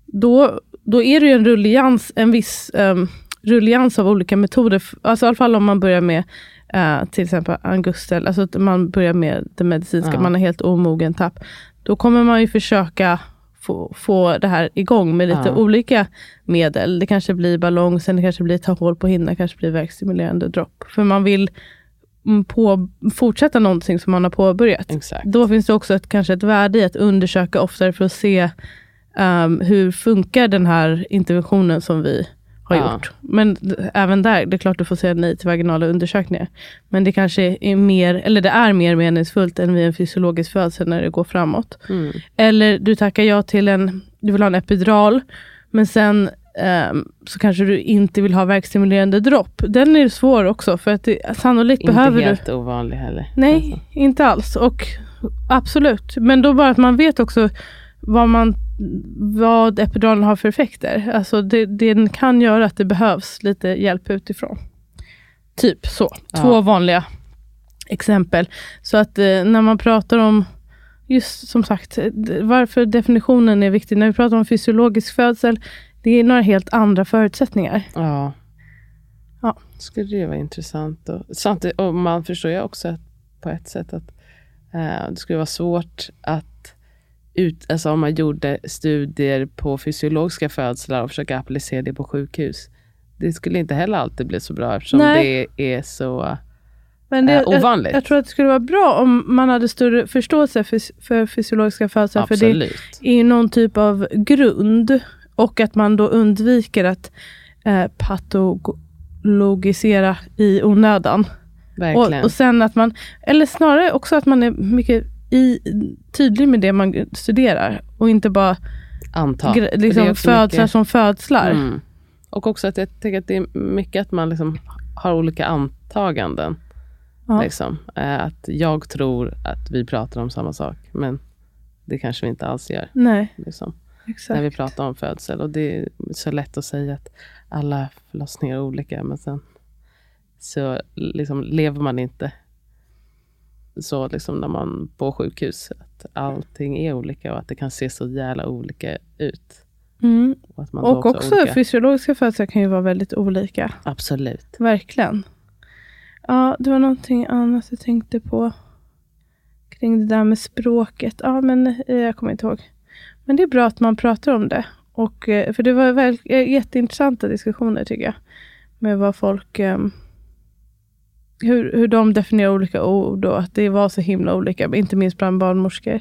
då, då är det ju en rullians, en viss um, rullians av olika metoder. Alltså i alla fall om man börjar med uh, till exempel angustel, alltså att man börjar med det medicinska, Ja. man har helt omogen tapp. Då kommer man ju försöka få, få det här igång med lite Ja. olika medel. Det kanske blir ballong, sen det kanske blir ta hål på hinna, kanske blir verkstimulerande dropp. För man vill mm, på, fortsätta någonting som man har påbörjat. Exakt. Då finns det också ett, kanske ett värde i att undersöka oftare för att se um, hur funkar den här interventionen som vi har Ja. gjort. Men även där, det är klart du får säga nej till vaginala undersökningar. Men det kanske är mer, eller det är mer meningsfullt än vid en fysiologisk födsel när det går framåt. Mm. Eller du tackar ja till en, du vill ha en epidural, men sen ehm, så kanske du inte vill ha verkstimulerande dropp. Den är svår också, för att det, sannolikt Inte behöver du helt ovanlig heller. Nej, Alltså. inte alls. Och Absolut, men då bara att man vet också vad, man, vad epiduralen har för effekter. Alltså det, den kan göra att det behövs lite hjälp utifrån. Typ så. Två Ja. vanliga exempel. Så att eh, när man pratar om, just som sagt, eh, varför definitionen är viktig. När vi pratar om fysiologisk födsel, det är några helt andra förutsättningar. Ja. Ja. Skulle det vara intressant. Och, samtidigt, och man förstår ju också att, på ett sätt att eh, det skulle vara svårt att ut, alltså om man gjorde studier på fysiologiska födslar och försöka applicera det på sjukhus. Det skulle inte heller alltid bli så bra eftersom Nej. det är så Men det, jag, ovanligt. jag tror att det skulle vara bra om man hade större förståelse för, för fysiologiska födslar. För det är ju någon typ av grund. Och att man då undviker att eh, patologisera i onödan. Verkligen. Och, och sen att man, eller snarare också att man är mycket i, tydlig med det man studerar. Och inte bara Anta. gre- liksom födslar mycket- som födslar. Mm. Och också att jag tänker att det är mycket att man liksom har olika antaganden. Ja. Liksom. Eh, Att jag tror att vi pratar om samma sak, men det kanske vi inte alls gör. Nej, Liksom, när vi pratar om födsel. Och det är så lätt att säga att alla förlossningar är olika, men sen så liksom lever man inte så liksom när man på sjukhus. Att allting är olika och att det kan se så jävla olika ut. Mm. Och, Och också olika. fysiologiska födslar kan ju vara väldigt olika. Absolut. Verkligen. Ja, det var någonting annat jag tänkte på. Kring det där med språket. Ja, men eh, jag kommer inte ihåg. Men det är bra att man pratar om det. Och, eh, för det var väl, eh, jätteintressanta diskussioner tycker jag. Med vad folk... ehm, hur, hur de definierar olika ord och att det var så himla olika, inte minst bland barnmorskor.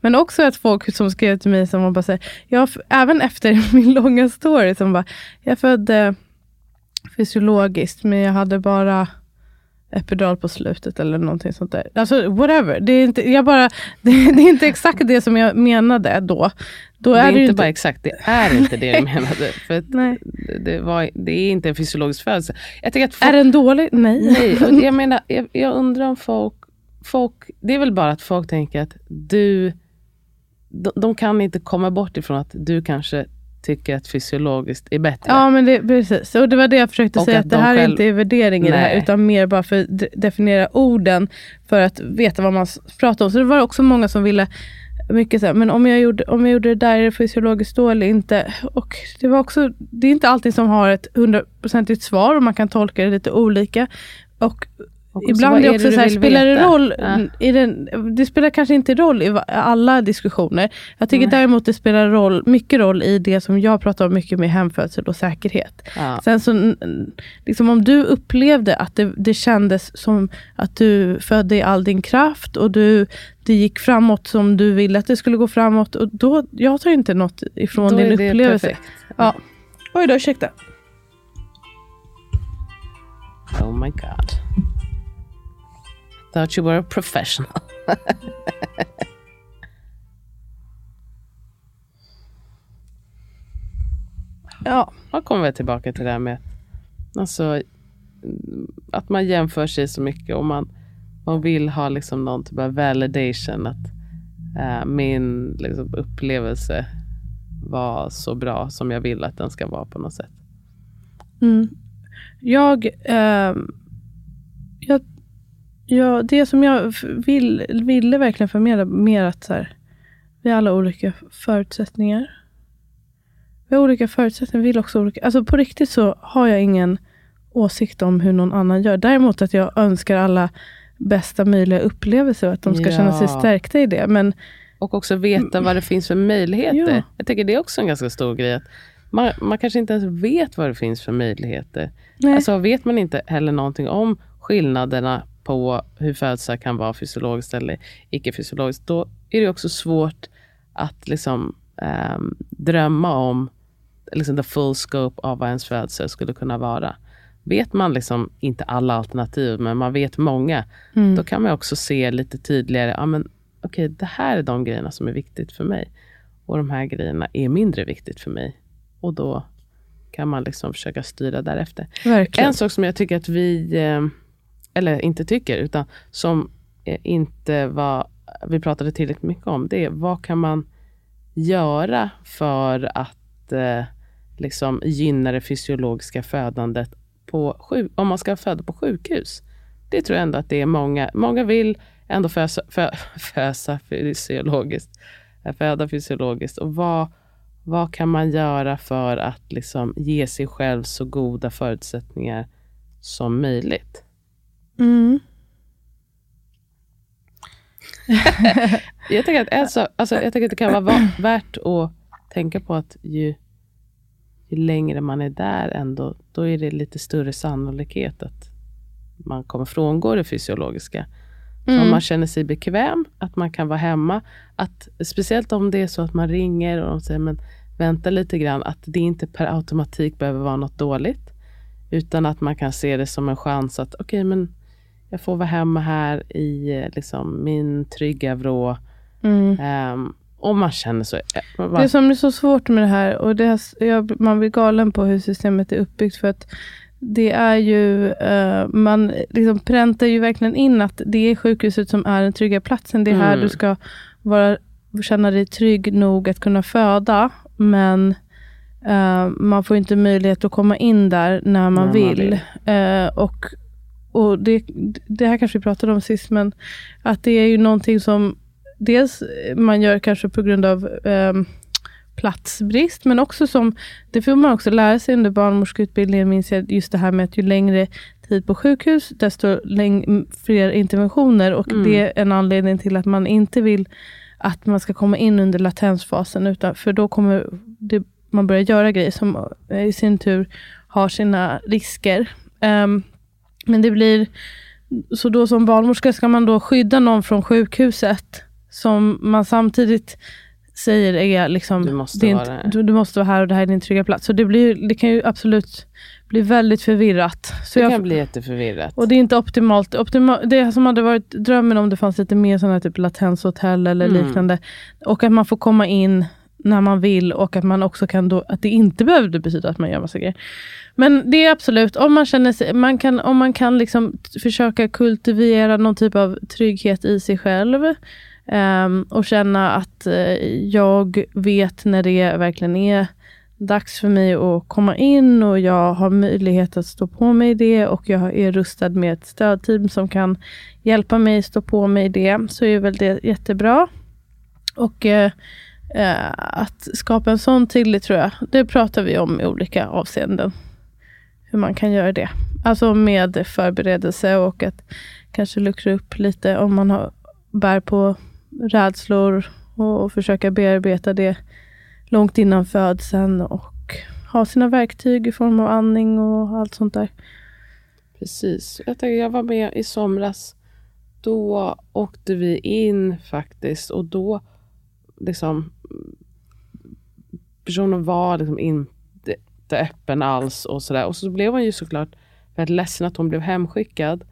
Men också att folk som skrev till mig som bara säger, jag, även efter min långa story, som bara, jag födde fysiologiskt, men jag hade bara epidural på slutet eller någonting sånt där. Alltså whatever. Det är inte, jag bara, det, det är inte exakt det som jag menade då. då Det är, ju inte bara exakt, det är inte det du menade. För Nej. det, det, var, det är inte en fysiologisk födelse. Jag tänker att Är folk, den dålig? Nej. nej, jag menar, jag, jag undrar om folk, folk, det är väl bara att folk tänker att du, de, de kan inte komma bort ifrån att du kanske tycker att fysiologiskt är bättre. Ja, men det, precis. Och det var det jag försökte Och säga, att att det de här är själv- inte är värdering i det här, utan mer bara för att de- definiera orden, för att veta vad man pratar om. Så det var också många som ville mycket så här, men om jag, gjorde, om jag gjorde det där, är det fysiologiskt då eller inte? Och det var också, det är inte alltid som har ett hundraprocentigt svar och man kan tolka det lite olika. Och också, Ibland är det det också så här, spelar det roll? Ja. I den, det spelar kanske inte roll i alla diskussioner. Jag tycker däremot det spelar roll, mycket roll i det som jag pratar om mycket med hemfödsel och säkerhet. Ja. Sen så, liksom om du upplevde att det, det kändes som att du födde i all din kraft och du, det gick framåt som du ville att det skulle gå framåt. Och då, jag tar inte något ifrån Då din det upplevelse. perfekt. Ja. Oj då, ursäkta. Oh my god. Thought you were a professional. Ja. Då kommer vi tillbaka till det här med alltså, att man jämför sig så mycket och man, man vill ha liksom någon typ av validation. Att eh, min liksom, upplevelse var så bra som jag vill att den ska vara på något sätt. Mm. Jag, jag, jag... Det som jag vill, ville verkligen förmedla mer att så här, vi har alla olika förutsättningar. vi har olika förutsättningar, vi vill också olika. Alltså på riktigt så har jag ingen åsikt om hur någon annan gör. Däremot att jag önskar alla bästa möjliga upplevelser och att de ska Ja. känna sig stärkta i det. Men Och också veta vad det finns för möjligheter. Ja. Jag tänker det är också en ganska stor grej. Man, man kanske inte ens vet vad det finns för möjligheter. nej, Alltså vet man inte heller någonting om skillnaderna på hur födslar kan vara fysiologiskt eller icke-fysiologiskt, då är det också svårt att liksom, ehm, drömma om liksom, the full scope av vad ens födsel skulle kunna vara. Vet man liksom inte alla alternativ, men man vet många, Mm. då kan man också se lite tydligare, ja, men, okej, det här är de grejerna som är viktigt för mig. Och de här grejerna är mindre viktigt för mig. Och då kan man liksom försöka styra därefter. verkligen. En sak som jag tycker att vi, eh, eller inte tycker, utan som eh, inte var, vi pratade tillräckligt mycket om, det är vad kan man göra för att eh, liksom gynna det fysiologiska födandet på sjuk, om man ska föda på sjukhus. Det tror jag ändå att det är många, många vill ändå fösa, fö, fösa fysiologiskt, eh, föda fysiologiskt. Och vad, vad kan man göra för att liksom ge sig själv så goda förutsättningar som möjligt? Mm. Jag tänker att, sak- alltså, jag tänker att det kan vara va- värt att tänka på att ju, ju längre man är där ändå, då är det lite större sannolikhet att man kommer frångå det fysiologiska. Mm. Om man känner sig bekväm, att man kan vara hemma. Att, speciellt om det är så att man ringer och de säger men vänta lite grann, att det inte per automatik behöver vara något dåligt. Utan att man kan se det som en chans att okej, men jag får vara hemma här i liksom, min trygga vrå. Mm. Um, om man känner så. eh, man Det som är så svårt med det här, och det här, jag, man blir galen på hur systemet är uppbyggt, för att det är ju, eh, man liksom präntar ju verkligen in att det är sjukhuset som är den trygga platsen. Det är här Mm. du ska vara, känna dig trygg nog att kunna föda, men eh, man får inte möjlighet att komma in där när man När man vill. vill. Eh, och och det, det här kanske vi pratade om sist, men att det är ju någonting som dels man gör kanske på grund av ehm, platsbrist, men också som, det får man också lära sig under barnmorskeutbildningen, minns jag, just det här med att ju längre tid på sjukhus, desto läng- fler interventioner. Och Mm. det är en anledning till att man inte vill att man ska komma in under latensfasen, utan, för då kommer det, man börja göra grejer som eh, i sin tur har sina risker. Ehm, men det blir, så då som barnmorska ska man då skydda någon från sjukhuset, som man samtidigt säger är liksom, Du måste är vara du, du måste vara här och det här är din trygga plats. Så det, blir, det kan ju absolut bli väldigt förvirrat. Så det jag, kan bli jätteförvirrat. och det är inte optimalt. Optima, det som hade varit drömmen om det fanns lite mer sådana här typ latenshotell eller Mm. liknande. Och att man får komma in när man vill och att man också kan då, att det inte behövde betyda att man gör massa grejer. Men det är absolut, om man känner sig, man kan, om man kan liksom försöka kultivera någon typ av trygghet i sig själv. Um, och känna att uh, jag vet när det verkligen är dags för mig att komma in och jag har möjlighet att stå på mig i det och jag är rustad med ett stödteam som kan hjälpa mig stå på mig i det, så är väl det jättebra. Och uh, eh, att skapa en sån tillit tror jag, det pratar vi om i olika avseenden. Hur man kan göra det. Alltså med förberedelse och att kanske luckra upp lite om man har, bär på rädslor och, och försöka bearbeta det långt innan födseln och ha sina verktyg i form av andning och allt sånt där. Precis. Jag, tänkte, jag var med i somras. Då åkte vi in faktiskt och då liksom personen var liksom inte öppen alls och sådär. Och så blev hon ju såklart väldigt ledsen att hon blev hemskickad.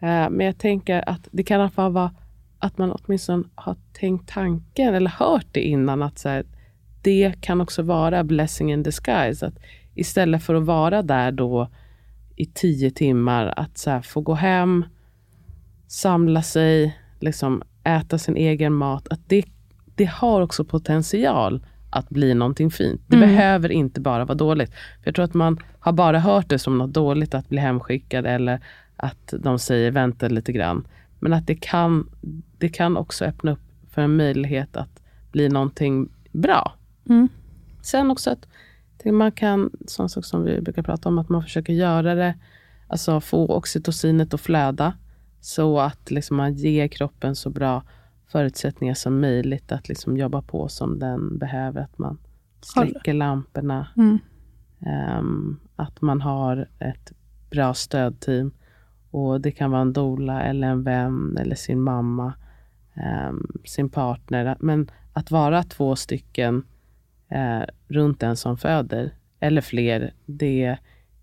Eh, men jag tänker att det kan i alla fall vara att man åtminstone har tänkt tanken eller hört det innan att så här, det kan också vara blessing in disguise. Att istället för att vara där då i tio timmar, att så här, få gå hem, samla sig, liksom äta sin egen mat. Att det, det har också potential att bli någonting fint. Det Mm. behöver inte bara vara dåligt. För Jag tror att man har bara hört det som något dåligt att bli hemskickad eller att de säger vänta lite grann. Men att det kan, det kan också öppna upp för en möjlighet att bli någonting bra. Mm. Sen också att man kan, sån sak som vi brukar prata om, att man försöker göra det, alltså få oxytocinet att flöda, så att liksom man ger kroppen så bra förutsättningar som möjligt att liksom jobba på som den behöver. Att man släcker lamporna. Mm. Um, att man har ett bra stödteam. Och Det kan vara en dola eller en vän eller sin mamma, um, sin partner. Men att vara två stycken uh, runt den som föder, eller fler, det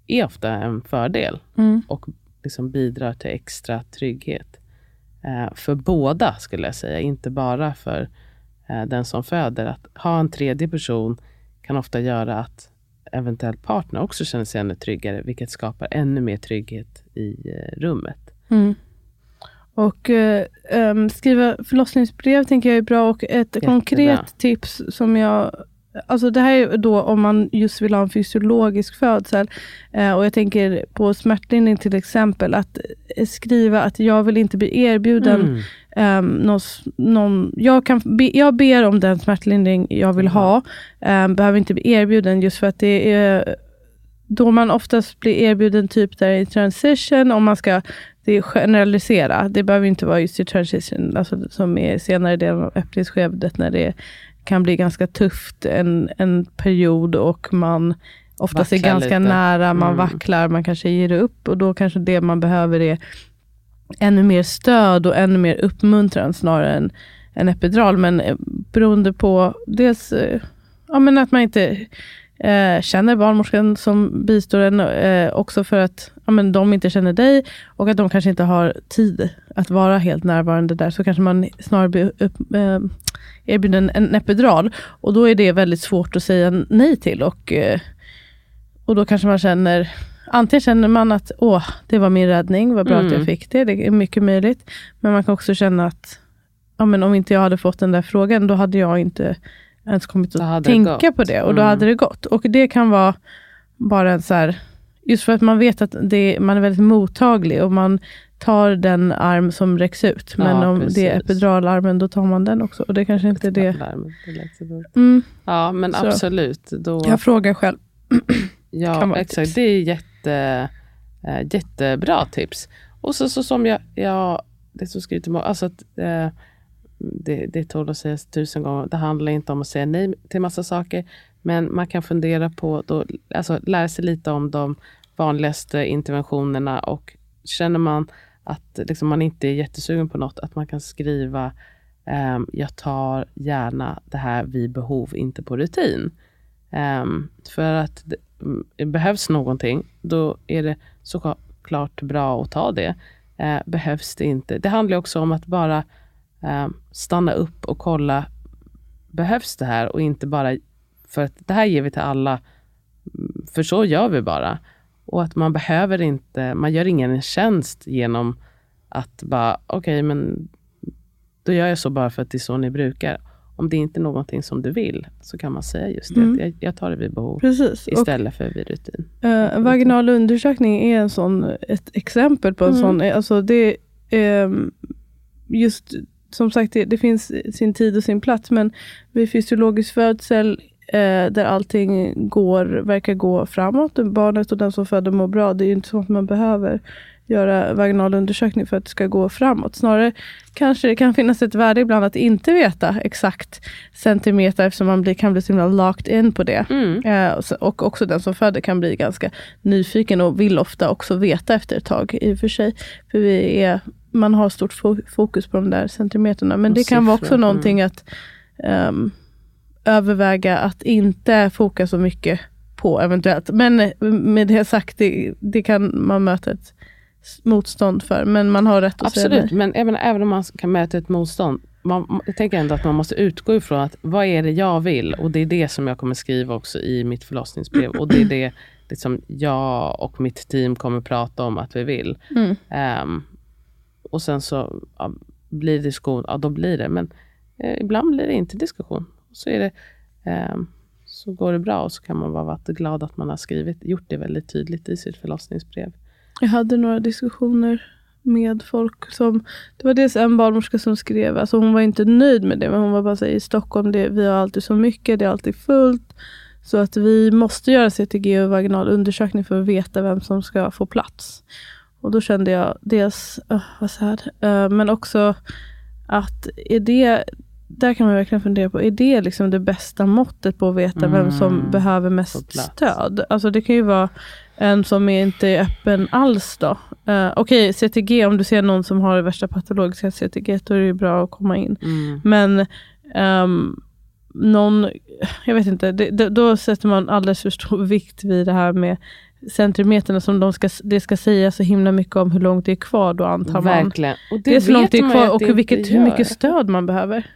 är ofta en fördel Mm. och liksom bidrar till extra trygghet. Uh, för båda, skulle jag säga. Inte bara för uh, den som föder. Att ha en tredje person kan ofta göra att eventuell partner också känner sig ännu tryggare, vilket skapar ännu mer trygghet i eh, rummet. Mm. Och eh, em, skriva förlossningsbrev tänker jag är bra. Och ett konkret tips som jag... Alltså det här är då om man just vill ha en fysiologisk födsel. Eh, och jag tänker på smärtlindring till exempel. Att eh, skriva att jag vill inte bli erbjuden Mm. Um, någon, någon, jag, kan be, jag ber om den smärtlindring jag vill ha. Um, behöver inte bli erbjuden just för att det är då man oftast blir erbjuden typ där i transition, om man ska det är generalisera. Det behöver inte vara just i transition, alltså som är senare delen av öppningsskedet när det kan bli ganska tufft en, en period och man oftast är ganska lite. nära, man Mm. vacklar, man kanske ger upp och då kanske det man behöver är ännu mer stöd och ännu mer uppmuntran snarare än en epidural. Men eh, beroende på dels eh, ja, men att man inte eh, känner barnmorskan som bistår en, eh, också för att ja, men de inte känner dig och att de kanske inte har tid att vara helt närvarande där. Så kanske man snarare blir upp, eh, erbjuden en epidural. Och då är det väldigt svårt att säga nej till. Och, eh, och då kanske man känner Antingen känner man att åh, det var min räddning, vad bra att jag Mm. fick det. Det är mycket möjligt. Men man kan också känna att ja, men om inte jag hade fått den där frågan, då hade jag inte ens kommit att tänka på det. Och då Mm. hade det gått. Och det kan vara bara en så här, just för att man vet att det, man är väldigt mottaglig och man tar den arm som räcks ut. Men Ja, om det är precis. epiduralarmen, då tar man den också. Och det kanske inte är det. Mm, Ja, men Så. absolut. Då, jag frågar själv. ja, exakt. tips. Det är jätte, äh, jättebra tips. Och så, så som jag, jag det som skrivit till mig, alltså att, eh, det, det tål att sägas tusen gånger. Det handlar inte om att säga nej till massa saker. Men man kan fundera på, då, alltså lära sig lite om de vanligaste interventionerna och känner man att liksom, man inte är jättesugen på något, att man kan skriva um, jag tar gärna det här vid behov, inte på rutin. Um, för att det, um, det behövs någonting, då är det såklart bra att ta det. Uh, behövs det inte. Det handlar också om att bara stanna upp och kolla, behövs det här? Och inte bara, för att det här ger vi till alla, för så gör vi bara. Och att man behöver inte, man gör ingen en tjänst genom att bara, okej men då gör jag så bara för att det är så ni brukar. Om det inte är någonting som du vill så kan man säga just det, Mm. jag, jag tar det vid behov Precis. Och istället för vid rutin. Eh, vaginal undersökning är en sån, ett exempel på en Mm. sån. Alltså det, ehm, just som sagt, det, det finns sin tid och sin plats. Men vid fysiologisk födsel eh, där allting går, verkar gå framåt, barnet och den som föder mår bra. Det är ju inte så att man behöver göra vaginal undersökning för att det ska gå framåt. Snarare kanske det kan finnas ett värde ibland att inte veta exakt centimeter eftersom man blir, kan bli så himla locked in på det. Mm. Eh, och så- och också den som föder kan bli ganska nyfiken och vill ofta också veta efter ett tag i och för sig. För vi är, man har stort fo- fokus på de där centimeterna. Men Och det kan vara också siffror, mm. någonting att ehm, överväga att inte foka så mycket på eventuellt. Men eh, med det sagt, det, det kan man möta ett motstånd för. Men man har rätt att säga Absolut, men menar, även om man kan möta ett motstånd. Man, jag tänker ändå att man måste utgå ifrån att vad är det jag vill? Och det är det som jag kommer skriva också i mitt förlossningsbrev. Och det är det liksom jag och mitt team kommer prata om att vi vill. Mm. Ehm, och sen så ja, blir det diskussion, ja då blir det. Men eh, ibland blir det inte diskussion. Så, är det, eh, så går det bra och så kan man vara glad att man har skrivit, gjort det väldigt tydligt i sitt förlossningsbrev. Jag hade några diskussioner med folk som, det var dels en barnmorska som skrev, alltså hon var inte nöjd med det, men hon var bara så här, i Stockholm, det, vi har alltid så mycket, det är alltid fullt. Så att vi måste göra CTG och vaginal undersökning för att veta vem som ska få plats. Och då kände jag dels, uh, vad sad, uh, men också att är det, där kan man verkligen fundera på, är det liksom det bästa måttet på att veta vem som Mm, behöver mest stöd? Alltså det kan ju vara en som är inte är öppen alls då. Uh, Okej, CTG, om du ser någon som har det värsta patologiska CTG, då är det ju bra att komma in. Mm. Men ehm, någon, jag vet inte, det, då sätter man alldeles för stor vikt vid det här med centimeterna som de ska, det ska säga så himla mycket om hur långt det är kvar då antar man. Verkligen. Och Det, är så långt det är kvar och det hur, vilket, hur mycket stöd man behöver.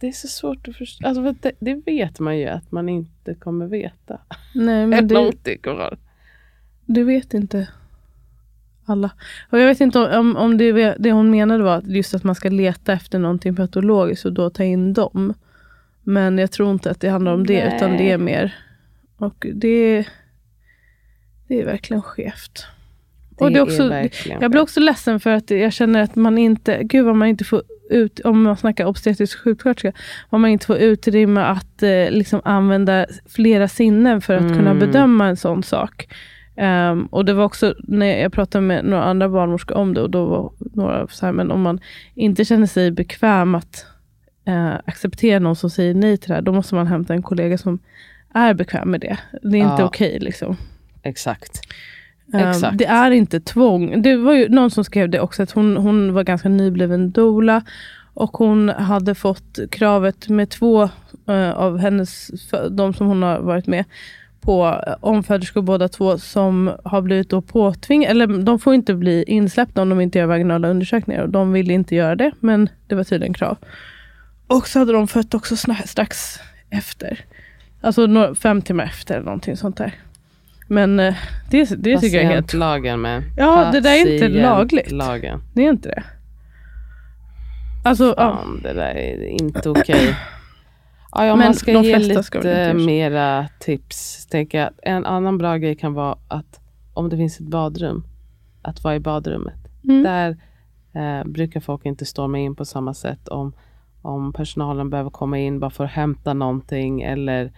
Det är så svårt att förstå. Alltså, det, det vet man ju att man inte kommer veta. Nej, men det, långt det kvar. det vet inte alla. Och jag vet inte om, om det, det hon menade var att just att man ska leta efter någonting patologiskt och då ta in dem. Men jag tror inte att det handlar om det, utan det Nej. är mer... Och det, det är verkligen skevt. Det, Och det är också- verkligen Jag blir också ledsen för att jag känner att man inte, gud vad man inte får ut, om man snackar obstetrisk sjuksköterska, vad man inte får utrymme att eh, liksom använda flera sinnen för att kunna Mm. bedöma en sån sak. Ehm, och det var också när jag pratade med några andra barnmorskor om det och då var några så här, men om man inte känner sig bekväm att eh, acceptera någon som säger nej till det här, då måste man hämta en kollega som är bekväm med det. Det är inte Ja. okej liksom. Exakt. Ehm, Exakt. Det är inte tvång. Det var ju någon som skrev det också, att hon, hon var ganska nybliven doula och hon hade fått kravet med två eh, av hennes, de som hon har varit med, på eh, omföderskor båda två som har blivit då påtvingade, eller de får inte bli insläppta om de inte gör vaginala undersökningar och de ville inte göra det, men det var tydligen krav. Och så hade de fött också strax efter. Alltså fem timmar efter eller någonting sånt där. Men eh, det, det tycker jag är helt... Patientlagen med. Ja, det där är inte lagligt. Patientlagen. Det är inte det. Alltså, ja. Fan, det där är inte okej. Ja, ja, Men man ska ge ska lite så. mera tips. Tänker jag. En annan bra grej kan vara att om det finns ett badrum, att vara i badrummet. Mm. Där eh, brukar folk inte storma in på samma sätt om, om personalen behöver komma in bara för att hämta någonting eller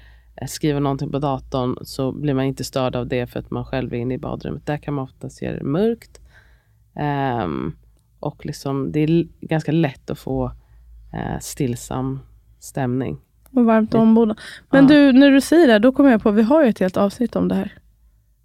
skriva någonting på datorn så blir man inte störd av det för att man själv är inne i badrummet. Där kan man oftast göra det mörkt. Ehm, och liksom, det är ganska lätt att få eh, stillsam stämning. Och varmt ombonat. Men Ja. du, när du säger det, då kommer jag på, vi har ju ett helt avsnitt om det här.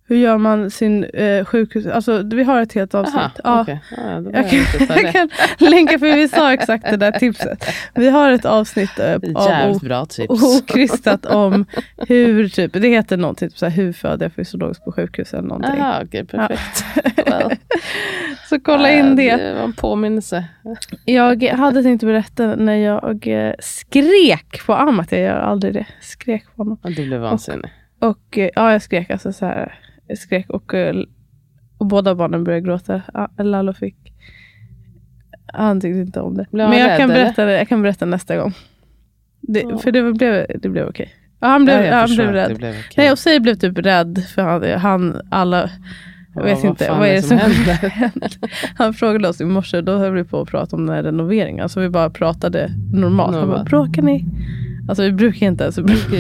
Hur gör man sin eh, sjukhus... Alltså, vi har ett helt avsnitt. Aha, ja. okej. Ja, Jag kan, jag kan länka, för vi sa exakt det där tipset. Vi har ett avsnitt eh, av bra tips. okrystat om hur, typ, det heter någonting, typ så här, hur föder jag fysiologiskt på sjukhus eller någonting. Aha, okej, perfekt. Well, Så kolla in det. Det var en påminnelse. Jag hade tänkt berätta när jag eh, skrek på Amat. Jag gör aldrig det. Skrek på honom. Ja, Du blev vansinnig. Och eh, ja, jag skrek alltså så här. Skrek och, eh, och båda barnen började gråta. Ja, Lalo fick... Han tyckte inte om det. Men jag rädd, kan, berätta jag kan berätta nästa gång. Det, Ja. För det blev, det blev okej. Ja, han blev, Ja, han blev rädd. blev okej. Nej, och Say blev typ rädd. För han, han alla... Jag Ja, vet vad inte, vad är det som händer? händer? Han frågade oss i morse, då höll vi på att prata om den här renoveringen. Alltså vi bara pratade normalt. Han bara, Normalt. bråkar ni? Alltså vi brukar inte ens.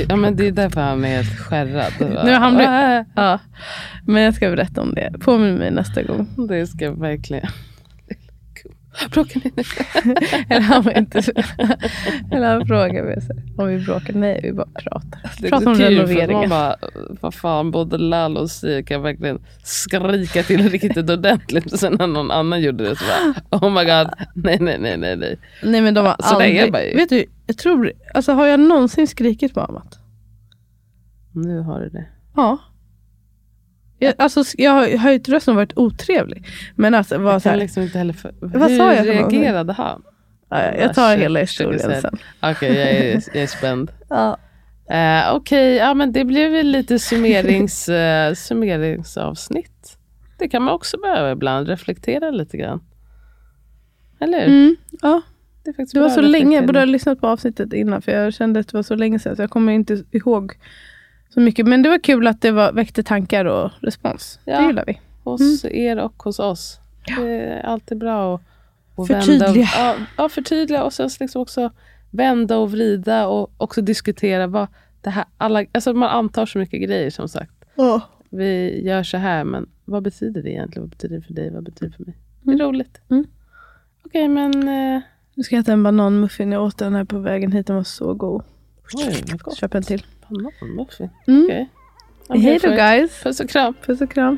Ja, men det är därför han är helt skärrad. Nu, han Äh, ja. Men jag ska berätta om det. Påminn mig nästa gång. Det ska jag verkligen... Bråkar ni nu? Eller han var inte så- Eller han frågade mig om vi bråkar. Nej, vi bara pratar. Det Pratar om renoveringen. man bara, vad fan, både Lalo och Sia kan verkligen skrika till riktigt ordentligt. Och sen när någon annan gjorde det så bara, oh my god, nej, nej, nej, nej, nej. Nej men de har Så aldrig... bara. Vet du, jag tror... Alltså har jag någonsin skrikit på Amat? Nu har du det. Ja. Jag, alltså, jag har höjt rösten och varit otrevlig. Men alltså, var Jag så kan här, liksom inte heller... För... Vad Hur sa jag något? reagerade han? ja, jag tar Shit, hela historien sen. Okej, jag, är, jag är spänd. Ja. Eh, Okej, ja men det blev väl lite summerings, eh, summeringsavsnitt. Det kan man också behöva ibland, reflektera lite grann. Eller hur? Mm, ja. Det, Det var så länge, jag borde ha lyssnat på avsnittet innan för jag kände att det var så länge sedan så jag kommer inte ihåg så mycket. Men det var kul att det var, väckte tankar och respons. Ja. Det gillar vi. Hos er och hos oss. Det är alltid bra att, att vända Förtydliga. och, ja, ja, förtydliga och sen liksom också vända och vrida och också diskutera vad, det här, alla, alltså man antar så mycket grejer som sagt. Ja. Vi gör så här, men vad betyder det egentligen? Vad betyder det för dig? Vad betyder det för mig? Det är roligt. Mm. Okej, men... Nu ska jag äta en bananmuffin. Jag åt den här på vägen hit. Den var så god. gott. Köp en till. Bananmuffin. Mm. Okej. I'm Hej då guys. Puss och kram. Puss och kram.